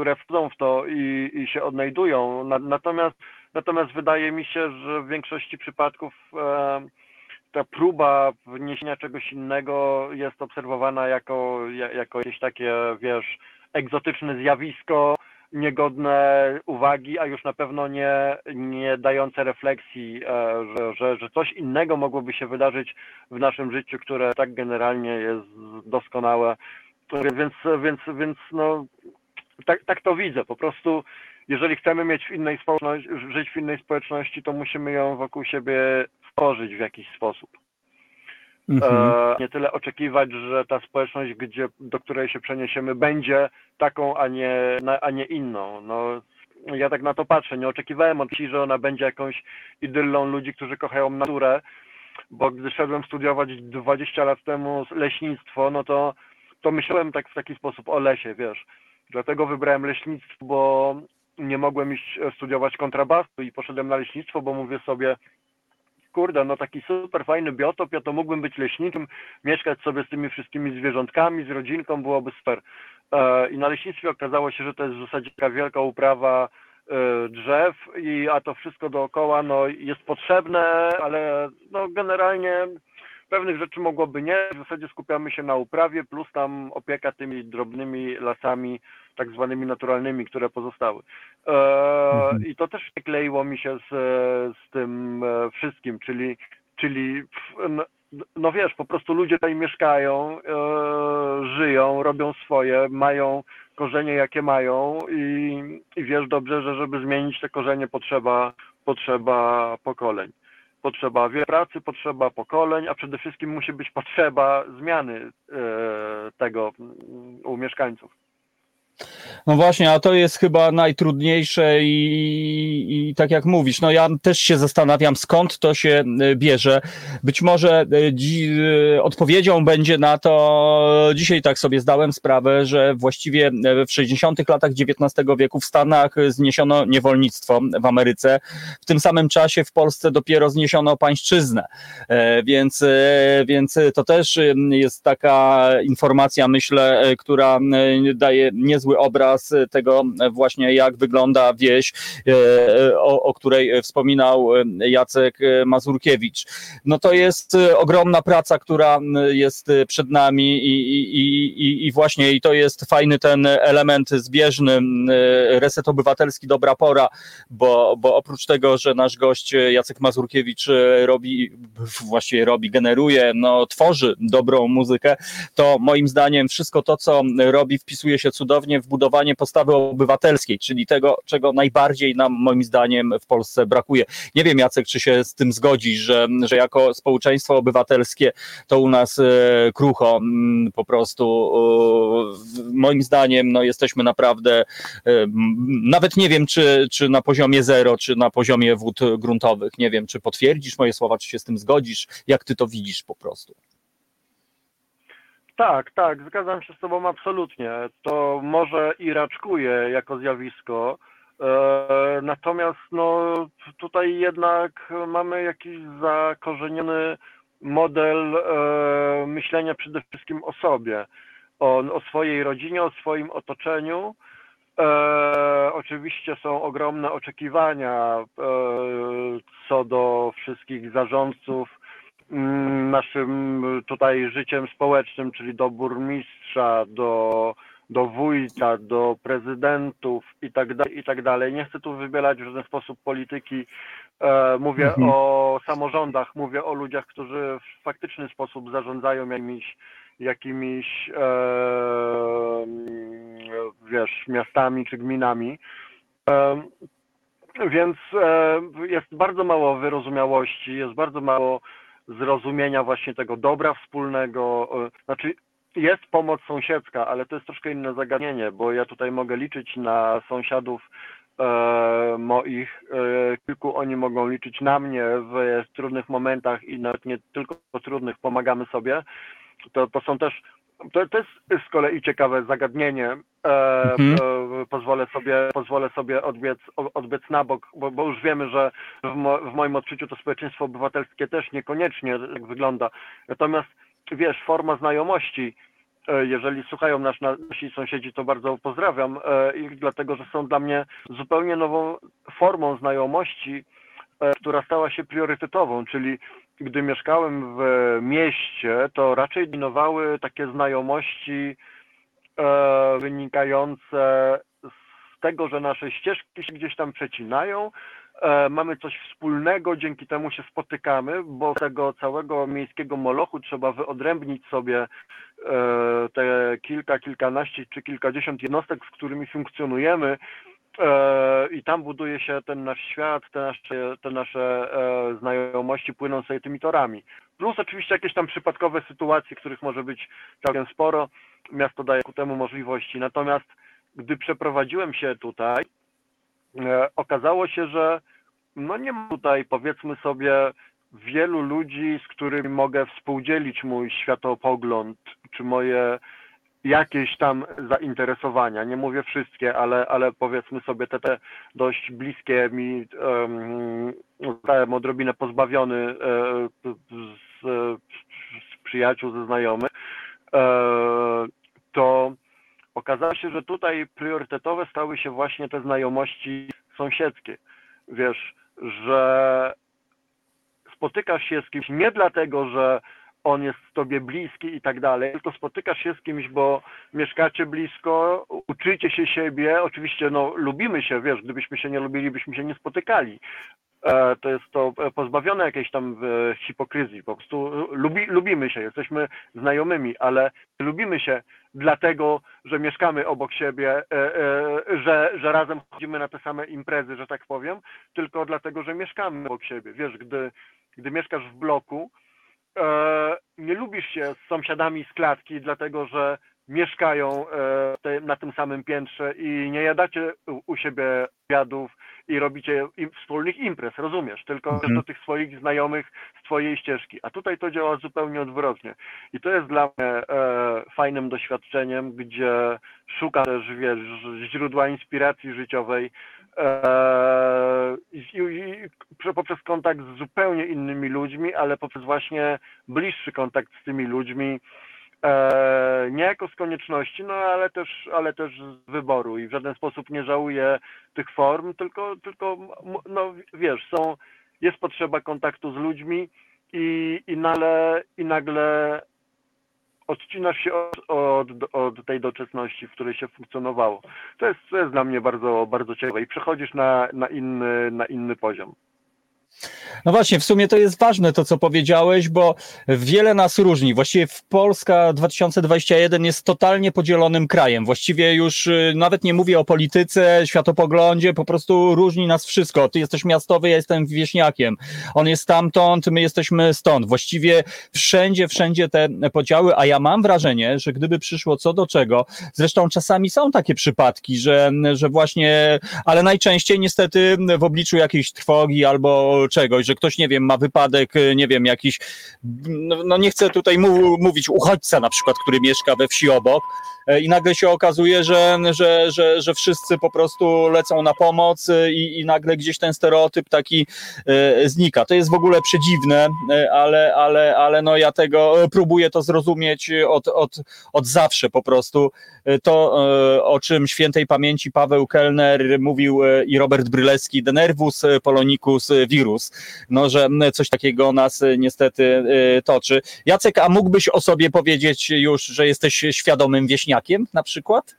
które wchodzą w to i, i się odnajdują. Na, natomiast, natomiast wydaje mi się, że w większości przypadków e, ta próba wniesienia czegoś innego jest obserwowana jako, jako jakieś takie, wiesz, egzotyczne zjawisko, niegodne uwagi, a już na pewno nie, nie dające refleksji, e, że, że, że coś innego mogłoby się wydarzyć w naszym życiu, które tak generalnie jest doskonałe. Więc, więc, więc no, tak, tak to widzę. Po prostu, jeżeli chcemy mieć w innej społeczności, żyć w innej społeczności, to musimy ją wokół siebie stworzyć w jakiś sposób. Mhm. E, nie tyle oczekiwać, że ta społeczność, gdzie, do której się przeniesiemy, będzie taką, a nie, a nie inną. No, ja tak na to patrzę. Nie oczekiwałem od że ona będzie jakąś idyllą ludzi, którzy kochają naturę, bo gdy szedłem studiować 20 lat temu leśnictwo, no to, to myślałem tak w taki sposób o lesie, wiesz. Dlatego wybrałem leśnictwo, bo nie mogłem iść studiować kontrabasu i poszedłem na leśnictwo, bo mówię sobie, kurde, no taki super fajny biotop, ja to mógłbym być leśniczym, mieszkać sobie z tymi wszystkimi zwierzątkami, z rodzinką, byłoby super. E, I na leśnictwie okazało się, że to jest w zasadzie taka wielka uprawa e, drzew, i, a to wszystko dookoła no, jest potrzebne, ale no, generalnie pewnych rzeczy mogłoby nie. W zasadzie skupiamy się na uprawie, plus tam opieka tymi drobnymi lasami, tak zwanymi naturalnymi, które pozostały. E, mhm. I to też kleiło mi się z, z tym e, wszystkim, czyli, czyli no, no wiesz, po prostu ludzie tutaj mieszkają, e, żyją, robią swoje, mają korzenie jakie mają i, i wiesz dobrze, że żeby zmienić te korzenie potrzeba, potrzeba pokoleń potrzeba wiele pracy, potrzeba pokoleń, a przede wszystkim musi być potrzeba zmiany e, tego u mieszkańców. No właśnie, a to jest chyba najtrudniejsze i, i, tak jak mówisz, no ja też się zastanawiam, skąd to się e, bierze. Być może e, dzi, e, odpowiedzią będzie na to, dzisiaj tak sobie zdałem sprawę, że właściwie w 60. latach XIX wieku w Stanach zniesiono niewolnictwo w Ameryce. W tym samym czasie w Polsce dopiero zniesiono pańszczyznę. Więc, więc to też jest taka informacja, myślę, która daje niezły obraz tego właśnie, jak wygląda wieś, o, o której wspominał Jacek Mazurkiewicz. No to jest ogromna praca, która jest przed nami i, i, i, i właśnie i to jest fajny ten element zbieżny, reset obywatelski, dobra pora, bo, bo oprócz tego, że nasz gość Jacek Mazurkiewicz robi, właściwie robi, generuje, no tworzy dobrą muzykę, to moim zdaniem wszystko to, co robi, wpisuje się cudownie w budowanie postawy obywatelskiej, czyli tego, czego najbardziej nam moim zdaniem w Polsce brakuje. Nie wiem, Jacek, czy się z tym zgodzi, że, że jako społeczeństwo obywatelskie to u nas e, krucho mm, po prostu moim zdaniem no, jesteśmy naprawdę e, nawet nie wiem, czy, czy na poziomie zero, czy na poziomie wód gruntowych. Nie wiem, czy potwierdzisz moje słowa, czy się z tym zgodzisz, jak ty to widzisz po prostu. Tak, tak, zgadzam się z Tobą absolutnie. To może i raczkuje jako zjawisko, e, natomiast no, tutaj jednak mamy jakiś zakorzeniony model e, myślenia przede wszystkim o sobie, o, o swojej rodzinie, o swoim otoczeniu. E, oczywiście są ogromne oczekiwania co do wszystkich zarządców naszym tutaj życiem społecznym, czyli do burmistrza, do, do wójta, do prezydentów i tak, dalej, i tak dalej. Nie chcę tu wybierać w żaden sposób polityki E, mówię mhm. o samorządach, mówię o ludziach, którzy w faktyczny sposób zarządzają jakimiś, jakimiś e, wiesz, miastami czy gminami. E, więc e, jest bardzo mało wyrozumiałości, jest bardzo mało zrozumienia właśnie tego dobra wspólnego. E, znaczy, jest pomoc sąsiedzka, ale to jest troszkę inne zagadnienie, bo ja tutaj mogę liczyć na sąsiadów E, moich, e, kilku oni mogą liczyć na mnie w trudnych momentach i nawet nie tylko trudnych, pomagamy sobie. To, to są też, to, to jest z kolei ciekawe zagadnienie. E, mhm. pozwolę sobie, pozwolę sobie odbiec, odbiec na bok, bo, bo już wiemy, że w, mo, w moim odczuciu to społeczeństwo obywatelskie też niekoniecznie tak wygląda. Natomiast wiesz, forma znajomości, E, jeżeli słuchają nas nasi sąsiedzi, to bardzo pozdrawiam e, ich, dlatego że są dla mnie zupełnie nową formą znajomości, e, która stała się priorytetową, czyli gdy mieszkałem w mieście, to raczej dominowały takie znajomości wynikające z tego, że nasze ścieżki się gdzieś tam przecinają, E, mamy coś wspólnego, dzięki temu się spotykamy, bo tego całego miejskiego molochu trzeba wyodrębnić sobie e, te kilka, kilkanaście czy kilkadziesiąt jednostek, z którymi funkcjonujemy. e, i tam buduje się ten nasz świat, te nasze, te nasze znajomości płyną sobie tymi torami. Plus oczywiście jakieś tam przypadkowe sytuacje, których może być całkiem sporo. Miasto daje ku temu możliwości. Natomiast gdy przeprowadziłem się tutaj, okazało się, że no nie ma tutaj powiedzmy sobie wielu ludzi, z którymi mogę współdzielić mój światopogląd, czy moje jakieś tam zainteresowania. Nie mówię wszystkie, ale, ale powiedzmy sobie te, te dość bliskie mi um, odrobinę pozbawiony e, z, z przyjaciół, ze znajomych, e, to okazało się, że tutaj priorytetowe stały się właśnie te znajomości sąsiedzkie. Wiesz, że spotykasz się z kimś nie dlatego, że on jest tobie bliski i tak dalej, tylko spotykasz się z kimś, bo mieszkacie blisko, uczycie się siebie, oczywiście no lubimy się, wiesz, gdybyśmy się nie lubili, byśmy się nie spotykali. E, to jest to pozbawione jakiejś tam e, hipokryzji, po prostu lubi, lubimy się, jesteśmy znajomymi, ale lubimy się dlatego, że mieszkamy obok siebie, e, że, że razem chodzimy na te same imprezy, że tak powiem, tylko dlatego, że mieszkamy obok siebie. Wiesz, gdy, gdy mieszkasz w bloku, nie lubisz się z sąsiadami z klatki, dlatego że mieszkają na tym samym piętrze i nie jadacie u siebie obiadów, i robicie im, wspólnych imprez, rozumiesz? Tylko mhm. do tych swoich znajomych z twojej ścieżki. A tutaj to działa zupełnie odwrotnie. I to jest dla mnie e, fajnym doświadczeniem, gdzie szukam też, wiesz, źródła inspiracji życiowej e, i, i poprzez kontakt z zupełnie innymi ludźmi, ale poprzez właśnie bliższy kontakt z tymi ludźmi E, nie jako z konieczności, no ale też, ale też z wyboru. I w żaden sposób nie żałuję tych form, tylko, tylko no wiesz, są, jest potrzeba kontaktu z ludźmi i, i, nagle, i nagle odcinasz się od, od, od tej doczesności, w której się funkcjonowało. To jest, to jest dla mnie bardzo, bardzo ciekawe i przechodzisz na, na, inny, na inny poziom. No właśnie, w sumie to jest ważne to, co powiedziałeś, bo wiele nas różni. Właściwie Polska 2021 jest totalnie podzielonym krajem. Właściwie już y, nawet nie mówię o polityce, światopoglądzie, po prostu różni nas wszystko. Ty jesteś miastowy, ja jestem wieśniakiem. On jest tamtąd, my jesteśmy stąd. Właściwie wszędzie, wszędzie te podziały, a ja mam wrażenie, że gdyby przyszło co do czego, zresztą czasami są takie przypadki, że, że właśnie, ale najczęściej niestety w obliczu jakiejś trwogi albo czegoś, że ktoś, nie wiem, ma wypadek, y, nie wiem, jakiś, no, no nie chcę tutaj mu, mówić, uchodźca na przykład, który mieszka we wsi obok e, i nagle się okazuje, że, że, że, że wszyscy po prostu lecą na pomoc y, i, i nagle gdzieś ten stereotyp taki e, znika. To jest w ogóle przedziwne, e, ale, ale, ale no ja tego próbuję to zrozumieć od, od, od zawsze po prostu. To, o czym świętej pamięci Paweł Kellner mówił i Robert Brylewski, de nervus polonicus virus, no, że coś takiego nas e, niestety e, toczy. Jacek, a mógłbyś o sobie powiedzieć już, że jesteś świadomym wieśniakiem na przykład?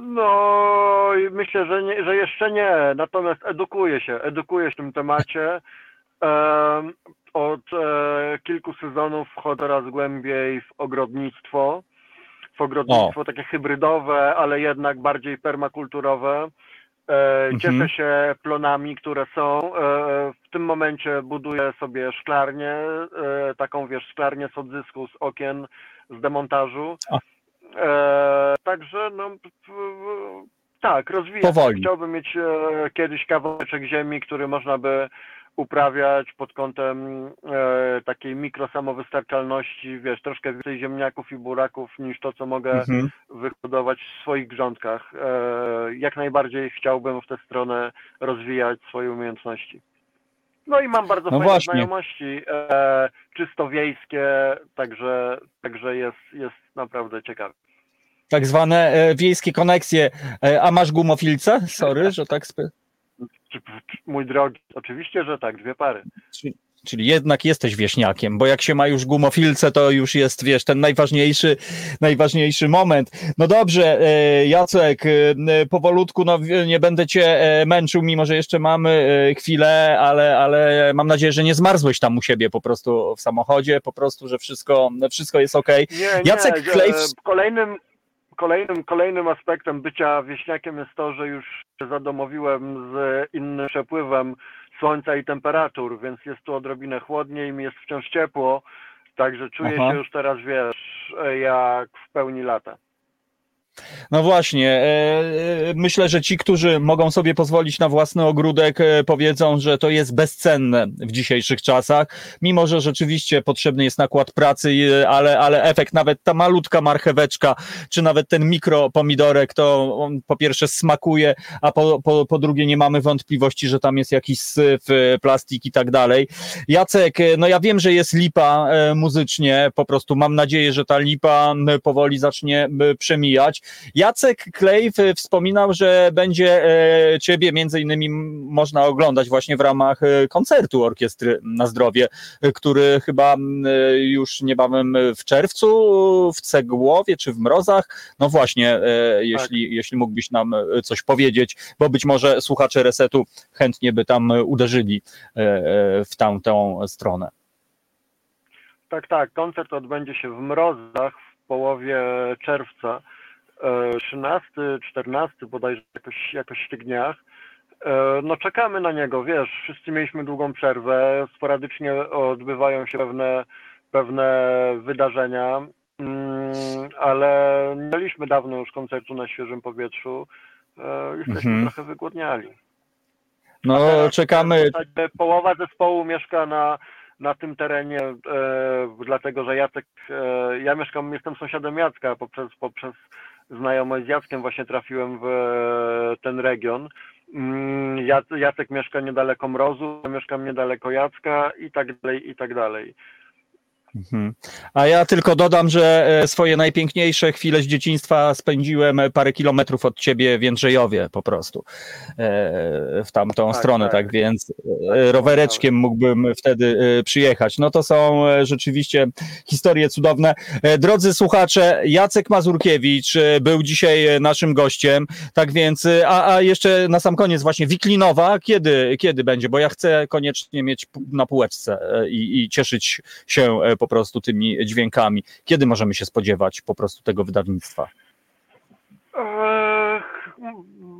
No, myślę, że, nie, że jeszcze nie, natomiast edukuję się, edukuję się w tym temacie. Em, Od e, kilku sezonów wchodzę coraz głębiej w ogrodnictwo. W ogrodnictwo takie hybrydowe, ale jednak bardziej permakulturowe. E, Cieszę Mhm. się plonami, które są. E, W tym momencie buduję sobie szklarnię, e, taką wiesz, szklarnię z odzysku z okien, z demontażu. Także no, tak, rozwijam. Powoli. Chciałbym mieć kiedyś kawałeczek ziemi, który można by uprawiać pod kątem e, takiej mikrosamowystarczalności, wiesz, troszkę więcej ziemniaków i buraków niż to, co mogę Mhm. wyhodować w swoich grządkach. E, Jak najbardziej chciałbym w tę stronę rozwijać swoje umiejętności. No i mam bardzo No fajne właśnie. znajomości, e, czysto wiejskie, także, także jest, jest naprawdę ciekawe. Tak zwane e, wiejskie koneksje. E, a masz gumofilce? Sorry, że tak. Spe... Mój drogi, oczywiście, że tak, dwie pary. Czyli jednak jesteś wieśniakiem, bo jak się ma już gumofilce, to już jest, wiesz, ten najważniejszy, najważniejszy moment. No dobrze, e, Jacek, e, powolutku, no nie będę cię e, męczył, mimo że jeszcze mamy chwilę, ale, ale mam nadzieję, że nie zmarzłeś tam u siebie po prostu w samochodzie, po prostu, że wszystko, wszystko jest okej. Nie, nie, Jacek e, Klejs- Kolejnym, kolejnym, kolejnym aspektem bycia wieśniakiem jest to, że już się zadomowiłem z innym przepływem słońca i temperatur, więc jest tu odrobinę chłodniej, mi jest wciąż ciepło, także czuję Aha. się już teraz, wiesz, jak w pełni lata. No właśnie, e, e, myślę, że ci, którzy mogą sobie pozwolić na własny ogródek, e, powiedzą, że to jest bezcenne w dzisiejszych czasach, mimo że rzeczywiście potrzebny jest nakład pracy, ale, ale efekt, nawet ta malutka marcheweczka, czy nawet ten mikropomidorek, to on po pierwsze smakuje, a po, po, po drugie nie mamy wątpliwości, że tam jest jakiś syf, plastik i tak dalej. Jacek, no ja wiem, że jest lipa muzycznie, po prostu mam nadzieję, że ta lipa powoli zacznie przemijać. Jacek Klejw e, wspominał, że będzie e, ciebie między innymi można oglądać właśnie w ramach e, koncertu Orkiestry na Zdrowie, e, który chyba już niebawem w czerwcu w Cegłowie czy w Mrozach. No właśnie, jeśli, jeśli mógłbyś nam coś powiedzieć, bo być może słuchacze Resetu chętnie by tam uderzyli w tamtą stronę. Tak, tak, koncert odbędzie się w Mrozach w połowie czerwca, 13, 14 bodajże jakoś, jakoś w tych dniach. E, No czekamy na niego, wiesz, wszyscy mieliśmy długą przerwę, sporadycznie odbywają się pewne, pewne wydarzenia, mm, ale nie mieliśmy dawno już koncertu na świeżym powietrzu, E, jesteśmy Mhm. trochę wygłodniali. No czekamy, połowa zespołu mieszka na, na tym terenie, e, dlatego że Jacek, e, ja mieszkam, jestem sąsiadem Jacka, poprzez, poprzez znajomość z Jackiem właśnie trafiłem w e, ten region. Mm, Jac- Jacek mieszka niedaleko Mrozu, ja mieszkam niedaleko Jacka i tak dalej, i tak dalej. Mhm. A ja tylko dodam, że e, swoje najpiękniejsze chwile z dzieciństwa spędziłem e, parę kilometrów od ciebie w Jędrzejowie po prostu. E, w tamtą Tak, stronę, tak, tak. więc e, rowereczkiem mógłbym wtedy przyjechać. No to są rzeczywiście historie cudowne. Drodzy słuchacze, Jacek Mazurkiewicz był dzisiaj naszym gościem, tak więc, a, a jeszcze na sam koniec właśnie Wiklinowa, kiedy, kiedy będzie? Bo ja chcę koniecznie mieć na półeczce i, i cieszyć się po prostu tymi dźwiękami. Kiedy możemy się spodziewać po prostu tego wydawnictwa? Eee,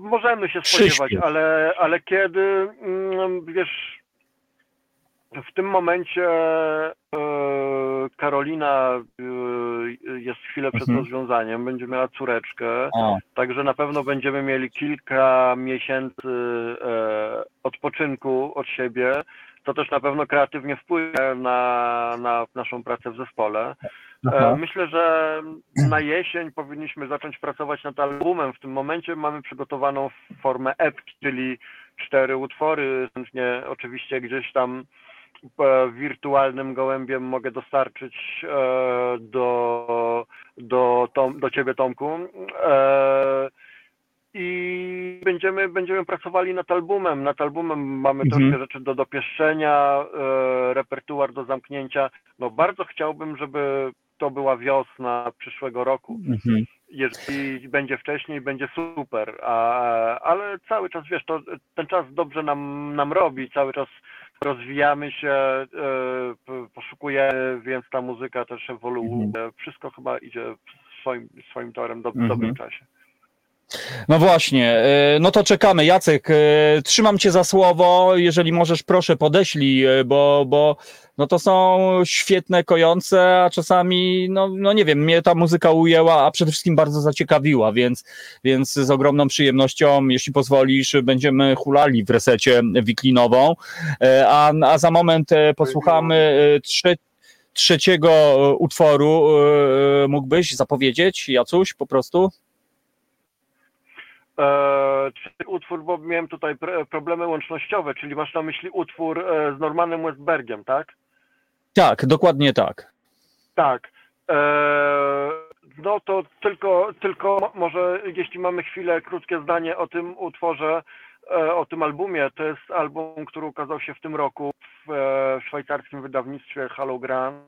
możemy się spodziewać, ale, ale kiedy, mm, wiesz, w tym momencie e, Karolina e, jest chwilę przed Mhm. rozwiązaniem, będzie miała córeczkę, A, także na pewno będziemy mieli kilka miesięcy e, odpoczynku od siebie. To też na pewno kreatywnie wpłynie na, na naszą pracę w zespole. E, aha. Myślę, że na jesień powinniśmy zacząć pracować nad albumem. W tym momencie mamy przygotowaną formę epki, czyli cztery utwory. Chętnie oczywiście gdzieś tam e, wirtualnym gołębiem mogę dostarczyć e, do, do, Tom, do ciebie, Tomku. I będziemy, będziemy pracowali nad albumem. Nad albumem mamy Mhm. troszkę rzeczy do dopieszczenia, e, repertuar do zamknięcia. No bardzo chciałbym, żeby to była wiosna przyszłego roku. Mhm. Jeżeli będzie wcześniej, będzie super, a, ale cały czas, wiesz, to, ten czas dobrze nam, nam robi, cały czas rozwijamy się, e, poszukujemy, więc ta muzyka też ewoluuje. Wszystko chyba idzie swoim, swoim torem do, w Mhm. dobrym czasie. No właśnie, e, no to czekamy. Jacek, e, trzymam cię za słowo. Jeżeli możesz, proszę podeślij, e, bo, bo no to są świetne, kojące, a czasami, no, no nie wiem, mnie ta muzyka ujęła, a przede wszystkim bardzo zaciekawiła, więc, więc z ogromną przyjemnością, jeśli pozwolisz, będziemy hulali w resecie wiklinową. A, a za moment posłuchamy trze, trzeciego e, utworu. Mógłbyś zapowiedzieć, Jacuś, po prostu? E, czy utwór, bo miałem tutaj pr- problemy łącznościowe, czyli masz na myśli utwór e, z Normanem Westbergiem, tak? Tak, dokładnie tak. Tak. Eee, no to tylko, tylko mo- może jeśli mamy chwilę, krótkie zdanie o tym utworze, e, o tym albumie. To jest album, który ukazał się w tym roku w e, szwajcarskim wydawnictwie Hologram.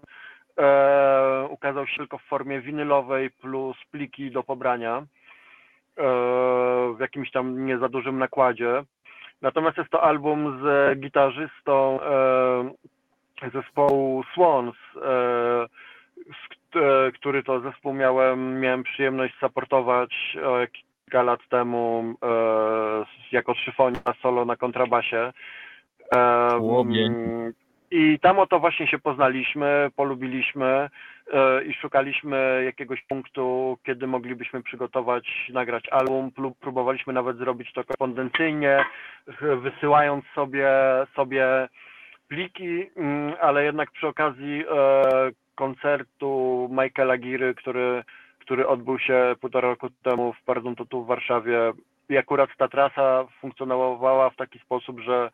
E, ukazał się tylko w formie winylowej plus pliki do pobrania e, w jakimś tam nie za dużym nakładzie. Natomiast jest to album z gitarzystą e, zespołu Swans, e, e, który to zespół miałem, miałem przyjemność supportować e, kilka lat temu e, jako szyfonia solo na kontrabasie. E, Łobień. I tam oto właśnie się poznaliśmy, polubiliśmy e, i szukaliśmy jakiegoś punktu, kiedy moglibyśmy przygotować, nagrać album. Prób- Próbowaliśmy nawet zrobić to korespondencyjnie, wysyłając sobie, sobie pliki, mm, ale jednak przy okazji e, koncertu Michaela Giry, który, który odbył się półtora roku temu w Pardon tu w Warszawie i akurat ta trasa funkcjonowała w taki sposób, że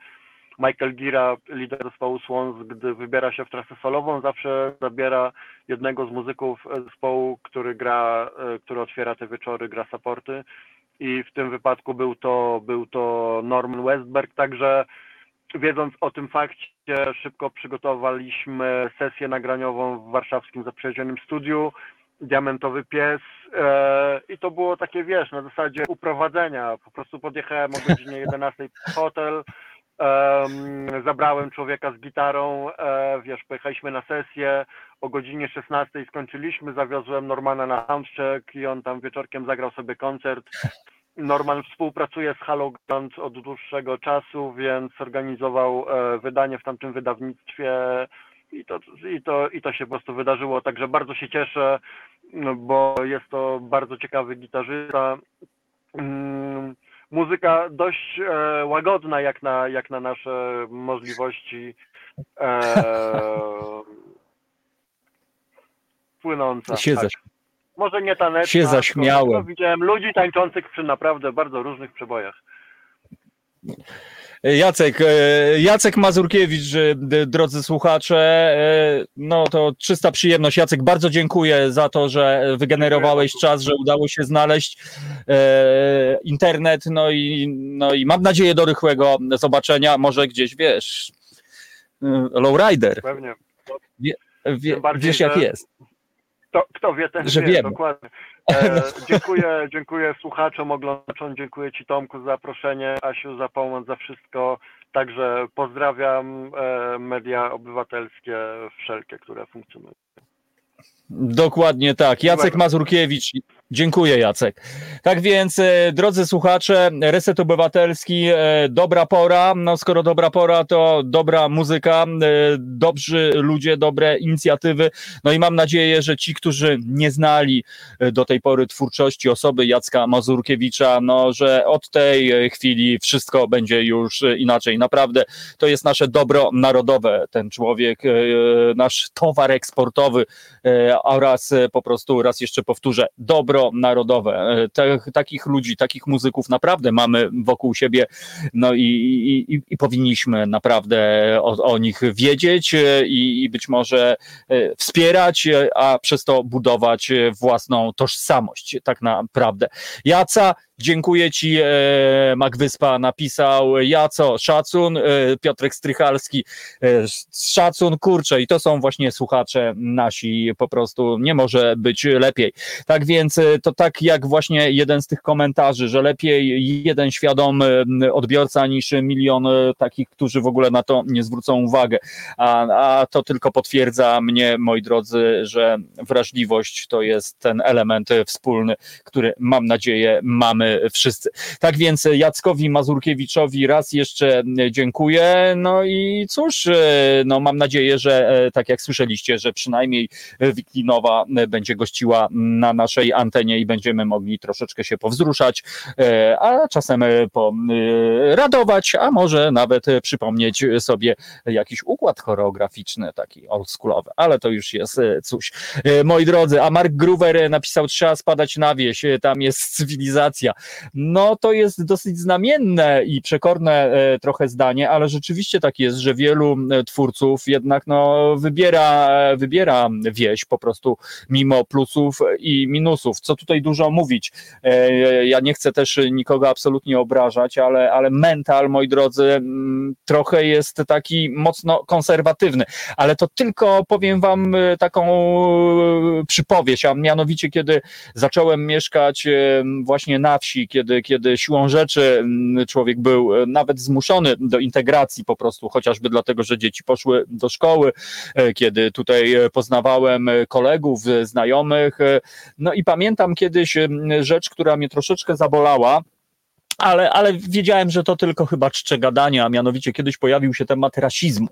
Michael Gira, lider zespołu Swans, gdy wybiera się w trasę solową, zawsze zabiera jednego z muzyków zespołu, który gra, e, który otwiera te wieczory, gra supporty. I w tym wypadku był to, był to Norman Westberg, także wiedząc o tym fakcie, szybko przygotowaliśmy sesję nagraniową w warszawskim zaprzyjaźnionym studiu, Diamentowy Pies e, i to było takie, wiesz, na zasadzie uprowadzenia. Po prostu podjechałem o godzinie 11 w hotel, em, zabrałem człowieka z gitarą, e, wiesz, pojechaliśmy na sesję, o godzinie 16 skończyliśmy, zawiozłem Normana na soundcheck i on tam wieczorkiem zagrał sobie koncert. Norman współpracuje z Halo Grand od dłuższego czasu, więc organizował e, wydanie w tamtym wydawnictwie i to, i, to, i to się po prostu wydarzyło. Także bardzo się cieszę, bo jest to bardzo ciekawy gitarzysta. Mm, Muzyka dość e, łagodna jak na, jak na nasze możliwości. E, płynąca. Się tak. Może nie taneczna. się zaśmiałem. Widziałem ludzi tańczących przy naprawdę bardzo różnych przebojach. Jacek, e, Jacek Mazurkiewicz, drodzy słuchacze, e, no to czysta przyjemność. Jacek, bardzo dziękuję za to, że wygenerowałeś czas, że udało się znaleźć e, internet, no i, no i mam nadzieję do rychłego zobaczenia, może gdzieś, wiesz, lowrider, Pewnie. wie, Tym bardziej, wiesz jak że- jest. Kto, kto wie, ten Że wie, wiemy. dokładnie. E, dziękuję, dziękuję słuchaczom, oglądaczom, dziękuję Ci Tomku za zaproszenie, Asiu za pomoc, za wszystko. Także pozdrawiam e, media obywatelskie wszelkie, które funkcjonują. Dokładnie tak. Jacek. Mazurkiewicz. Dziękuję, Jacek. Tak więc, e, drodzy słuchacze, Reset Obywatelski, e, dobra pora. No, skoro dobra pora, to dobra muzyka, e, dobrzy ludzie, dobre inicjatywy. No i mam nadzieję, że ci, którzy nie znali do tej pory twórczości osoby Jacka Mazurkiewicza, no, że od tej chwili wszystko będzie już inaczej. Naprawdę to jest nasze dobro narodowe, ten człowiek, nasz towar eksportowy oraz e, po prostu, raz jeszcze powtórzę, dobro narodowe. Te, takich ludzi, takich muzyków naprawdę mamy wokół siebie, no i, i, i, powinniśmy naprawdę o, o nich wiedzieć e, i, i być może e, wspierać, a przez to budować własną tożsamość, tak naprawdę. Jaca, Dziękuję Ci, e, Mac napisał, Jaco, szacun, e, Piotrek Strychalski, e, szacun, kurczę, i to są właśnie słuchacze nasi, po prostu nie może być lepiej. Tak więc e, to tak jak właśnie jeden z tych komentarzy, że lepiej jeden świadomy odbiorca niż milion e, takich, którzy w ogóle na to nie zwrócą uwagę. A, a to tylko potwierdza mnie, moi drodzy, że wrażliwość to jest ten element e, wspólny, który mam nadzieję mamy wszyscy. Tak więc Jackowi Mazurkiewiczowi raz jeszcze dziękuję. No i cóż, no mam nadzieję, że e, tak jak słyszeliście, że przynajmniej Wiklinowa będzie gościła na naszej antenie i będziemy mogli troszeczkę się powzruszać, e, a czasem e, radować, a może nawet przypomnieć sobie jakiś układ choreograficzny, taki oldschoolowy, ale to już jest coś. Moi drodzy, a Mark Gruver napisał, trzeba spadać na wieś, tam jest cywilizacja. No to jest dosyć znamienne i przekorne e, trochę zdanie, ale rzeczywiście tak jest, że wielu e, twórców jednak no, wybiera, e, wybiera wieś po prostu mimo plusów i minusów. Co tutaj dużo mówić? Ja nie chcę też nikogo absolutnie obrażać, ale, ale mental, moi drodzy, mm, trochę jest taki mocno konserwatywny, ale to tylko powiem wam taką przypowieść, a mianowicie kiedy zacząłem mieszkać właśnie na wsi, kiedy, kiedy siłą rzeczy mm, człowiek był e, nawet zmuszony do integracji po prostu, chociażby dlatego, że dzieci poszły do szkoły, e, kiedy tutaj e, poznawałem kolegów, znajomych. No i pamiętam kiedyś rzecz, która mnie troszeczkę zabolała. Ale, ale wiedziałem, że to tylko chyba czcze gadania, a mianowicie kiedyś pojawił się temat rasizmu,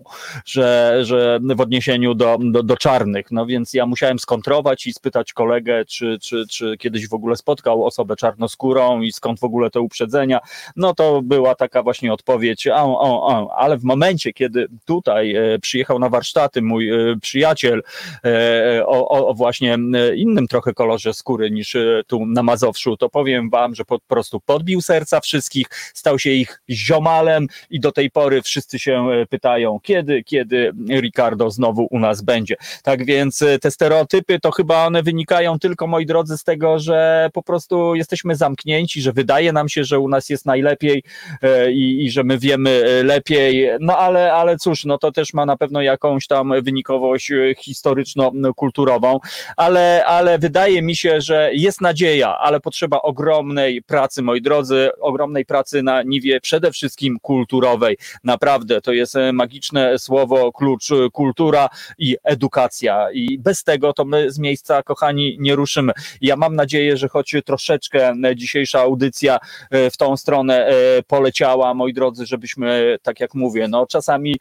że, że w odniesieniu do, do, do czarnych. No więc ja musiałem skontrować i spytać kolegę, czy, czy, czy kiedyś w ogóle spotkał osobę czarnoskórą i skąd w ogóle te uprzedzenia. No to była taka właśnie odpowiedź, o, o, o. ale w momencie, kiedy tutaj e, przyjechał na warsztaty mój e, przyjaciel e, o, o, właśnie innym trochę kolorze skóry niż tu na Mazowszu, to powiem wam, że po prostu podbił serca wszystkich, stał się ich ziomalem i do tej pory wszyscy się e, pytają, kiedy, kiedy Ricardo znowu u nas będzie. Tak więc e, te stereotypy to chyba one wynikają tylko, moi drodzy, z tego, że po prostu jesteśmy zamknięci, że wydaje nam się, że u nas jest najlepiej e, i, i że my wiemy lepiej, no ale, ale cóż, no to też ma na pewno jakąś tam wynikowość historyczno-kulturową, ale, ale wydaje mi się, że jest nadzieja, ale potrzeba ogromnej pracy, moi drodzy, ogromnej pracy na niwie przede wszystkim kulturowej. Naprawdę, to jest e, magiczne słowo, klucz, e, kultura i edukacja. I bez tego to my z miejsca, kochani, nie ruszymy. Ja mam nadzieję, że choć troszeczkę dzisiejsza audycja e, w tą stronę poleciała, moi drodzy, żebyśmy, tak jak mówię, no czasami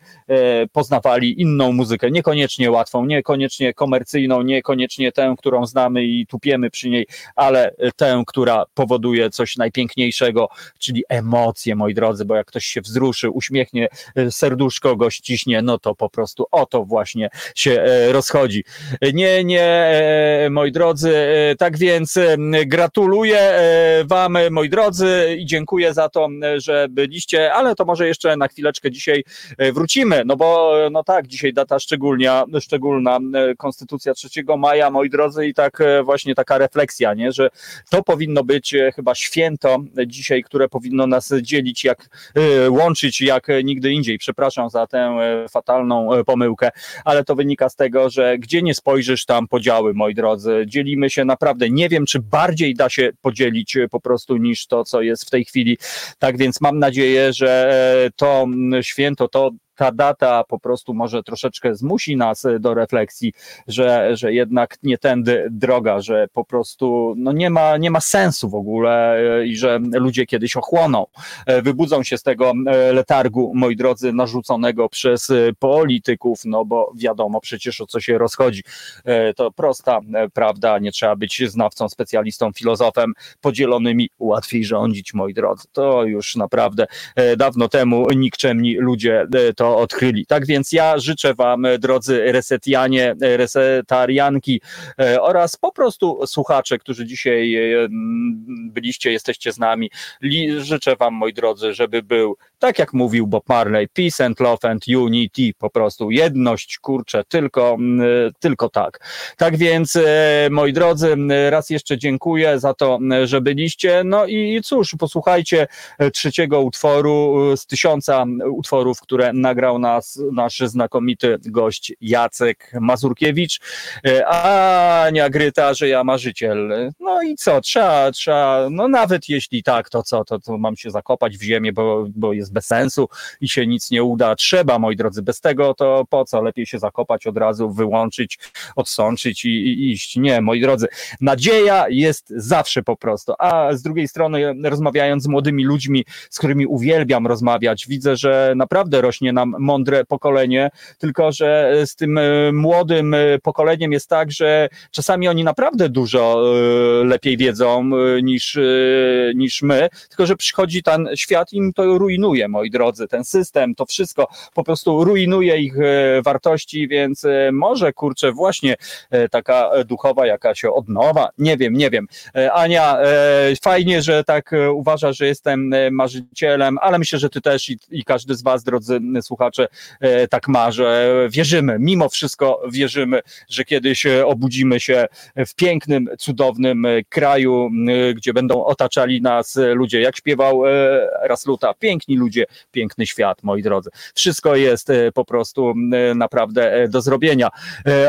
poznawali inną muzykę, niekoniecznie łatwą, niekoniecznie komercyjną, niekoniecznie tę, którą znamy i tupiemy przy niej, ale tę, która powoduje coś najpiękniejszego czyli emocje, moi drodzy, bo jak ktoś się wzruszy, uśmiechnie, e, serduszko go ściśnie, no to po prostu o to właśnie się e, rozchodzi. Nie, nie, e, moi drodzy, e, tak więc e, gratuluję e, Wam, moi drodzy, i dziękuję za to, e, że byliście, ale to może jeszcze na chwileczkę dzisiaj e, wrócimy, no bo e, no tak, dzisiaj data szczególnia, szczególna, e, Konstytucja 3 maja, moi drodzy, i tak e, właśnie taka refleksja, nie, że to powinno być e, chyba święto dzisiaj, które powinno nas dzielić, jak e, łączyć jak nigdy indziej. Przepraszam za tę e, fatalną e, pomyłkę, ale to wynika z tego, że gdzie nie spojrzysz, tam podziały, moi drodzy. Dzielimy się naprawdę, nie wiem, czy bardziej da się podzielić po prostu niż to, co jest w tej chwili. Tak więc mam nadzieję, że to święto, to ta data po prostu może troszeczkę zmusi nas e, do refleksji, że, że jednak nie tędy droga, że po prostu no nie, ma, nie ma sensu w ogóle e, i że ludzie kiedyś ochłoną, e, wybudzą się z tego letargu, moi drodzy, narzuconego przez polityków, no bo wiadomo przecież o co się rozchodzi. To prosta prawda, nie trzeba być znawcą, specjalistą, filozofem, podzielonymi łatwiej rządzić, moi drodzy. To już naprawdę dawno temu nikczemni ludzie e, to odkryli. Tak więc ja życzę Wam, drodzy resetianie, resetarianki e, oraz po prostu słuchacze, którzy dzisiaj e, byliście, jesteście z nami. Życzę Wam, moi drodzy, żeby był, tak jak mówił Bob Marley, peace and love and unity, po prostu jedność, kurczę, tylko, tylko tak. Tak więc, e, moi drodzy, raz jeszcze dziękuję za to, że byliście. No i cóż, posłuchajcie trzeciego utworu z tysiąca utworów, które nagrał nas nasz znakomity gość Jacek Mazurkiewicz. E, Ania Gryta, że ja marzyciel. No i co, trzeba, trzeba, no nawet jeśli tak, to co, to, to mam się zakopać w ziemię, bo, bo jest bez sensu i się nic nie uda. Trzeba, moi drodzy, bez tego to po co? Lepiej się zakopać od razu, wyłączyć, odsączyć i, i iść. Nie, moi drodzy, nadzieja jest zawsze po prostu. A z drugiej strony, rozmawiając z młodymi ludźmi, z którymi uwielbiam rozmawiać, widzę, że naprawdę rośnie nam mądre pokolenie, tylko że z tym e, młodym e, pokoleniem jest tak, że czasami oni naprawdę dużo e, lepiej wiedzą niż, niż my, tylko że przychodzi ten świat i im to rujnuje, moi drodzy, ten system, to wszystko po prostu rujnuje ich wartości, więc może kurczę właśnie taka duchowa jakaś odnowa, nie wiem, nie wiem. Ania, fajnie, że tak uważasz, że jestem marzycielem, ale myślę, że ty też i, i każdy z was, drodzy słuchacze, e, tak ma, że wierzymy, mimo wszystko wierzymy, że kiedyś e, obudzimy się w pięknym, cudownym e, kraju, gdzie będą otaczali nas ludzie, jak śpiewał Rasluta, piękni ludzie, piękny świat, moi drodzy. Wszystko jest po prostu naprawdę do zrobienia.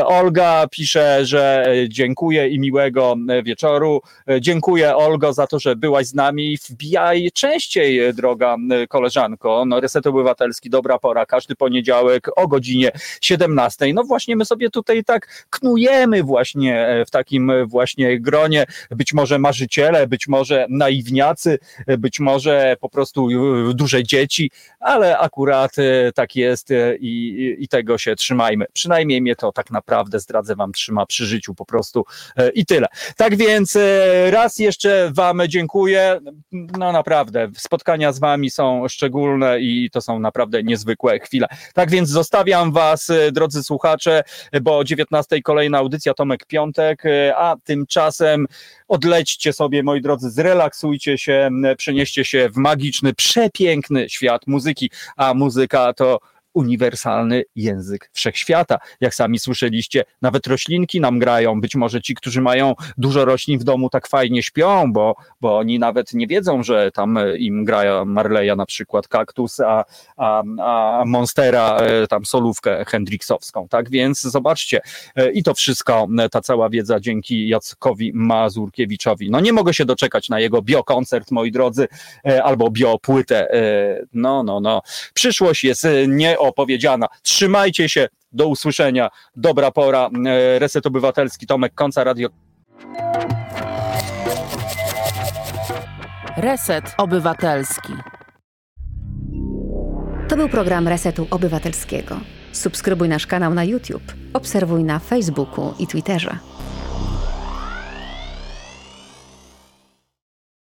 Olga pisze, że dziękuję i miłego wieczoru. Dziękuję Olgo za to, że byłaś z nami. Wbijaj częściej, droga koleżanko. No, Reset Obywatelski, dobra pora, każdy poniedziałek o godzinie 17. No właśnie my sobie tutaj tak knujemy właśnie e, w takim e, właśnie gronie. Być może marzyciele, być może naiwniacy, e, być może po prostu duże dzieci, ale akurat tak jest i, i tego się trzymajmy. Przynajmniej mnie to tak naprawdę, zdradzę wam, trzyma przy życiu po prostu i tyle. Tak więc raz jeszcze wam dziękuję. No naprawdę, spotkania z wami są szczególne i to są naprawdę niezwykłe chwile. Tak więc zostawiam was, e, drodzy słuchacze, bo o 19 kolejna audycja Tomek Piątek, e, a tymczasem odlećcie sobie, moi drodzy, zrelaksujcie się, m, przenieście się w magiczny, przepiękny świat muzyki, a muzyka to uniwersalny język wszechświata. Jak sami słyszeliście, nawet roślinki nam grają. Być może ci, którzy mają dużo roślin w domu, tak fajnie śpią, bo, bo oni nawet nie wiedzą, że tam e, im gra Marleja na przykład kaktus, a, a, a Monstera e, tam solówkę hendriksowską. Tak więc zobaczcie, e, i to wszystko, ta cała wiedza dzięki Jackowi Mazurkiewiczowi. No nie mogę się doczekać na jego biokoncert, moi drodzy, albo biopłytę. No, no, no. Przyszłość jest e, nieopowiedziana. Trzymajcie się. Do usłyszenia. Dobra pora. E, Reset Obywatelski, Tomek Konca, Radio Reset Obywatelski. To był program Resetu Obywatelskiego. Subskrybuj nasz kanał na YouTube, obserwuj na Facebooku i Twitterze.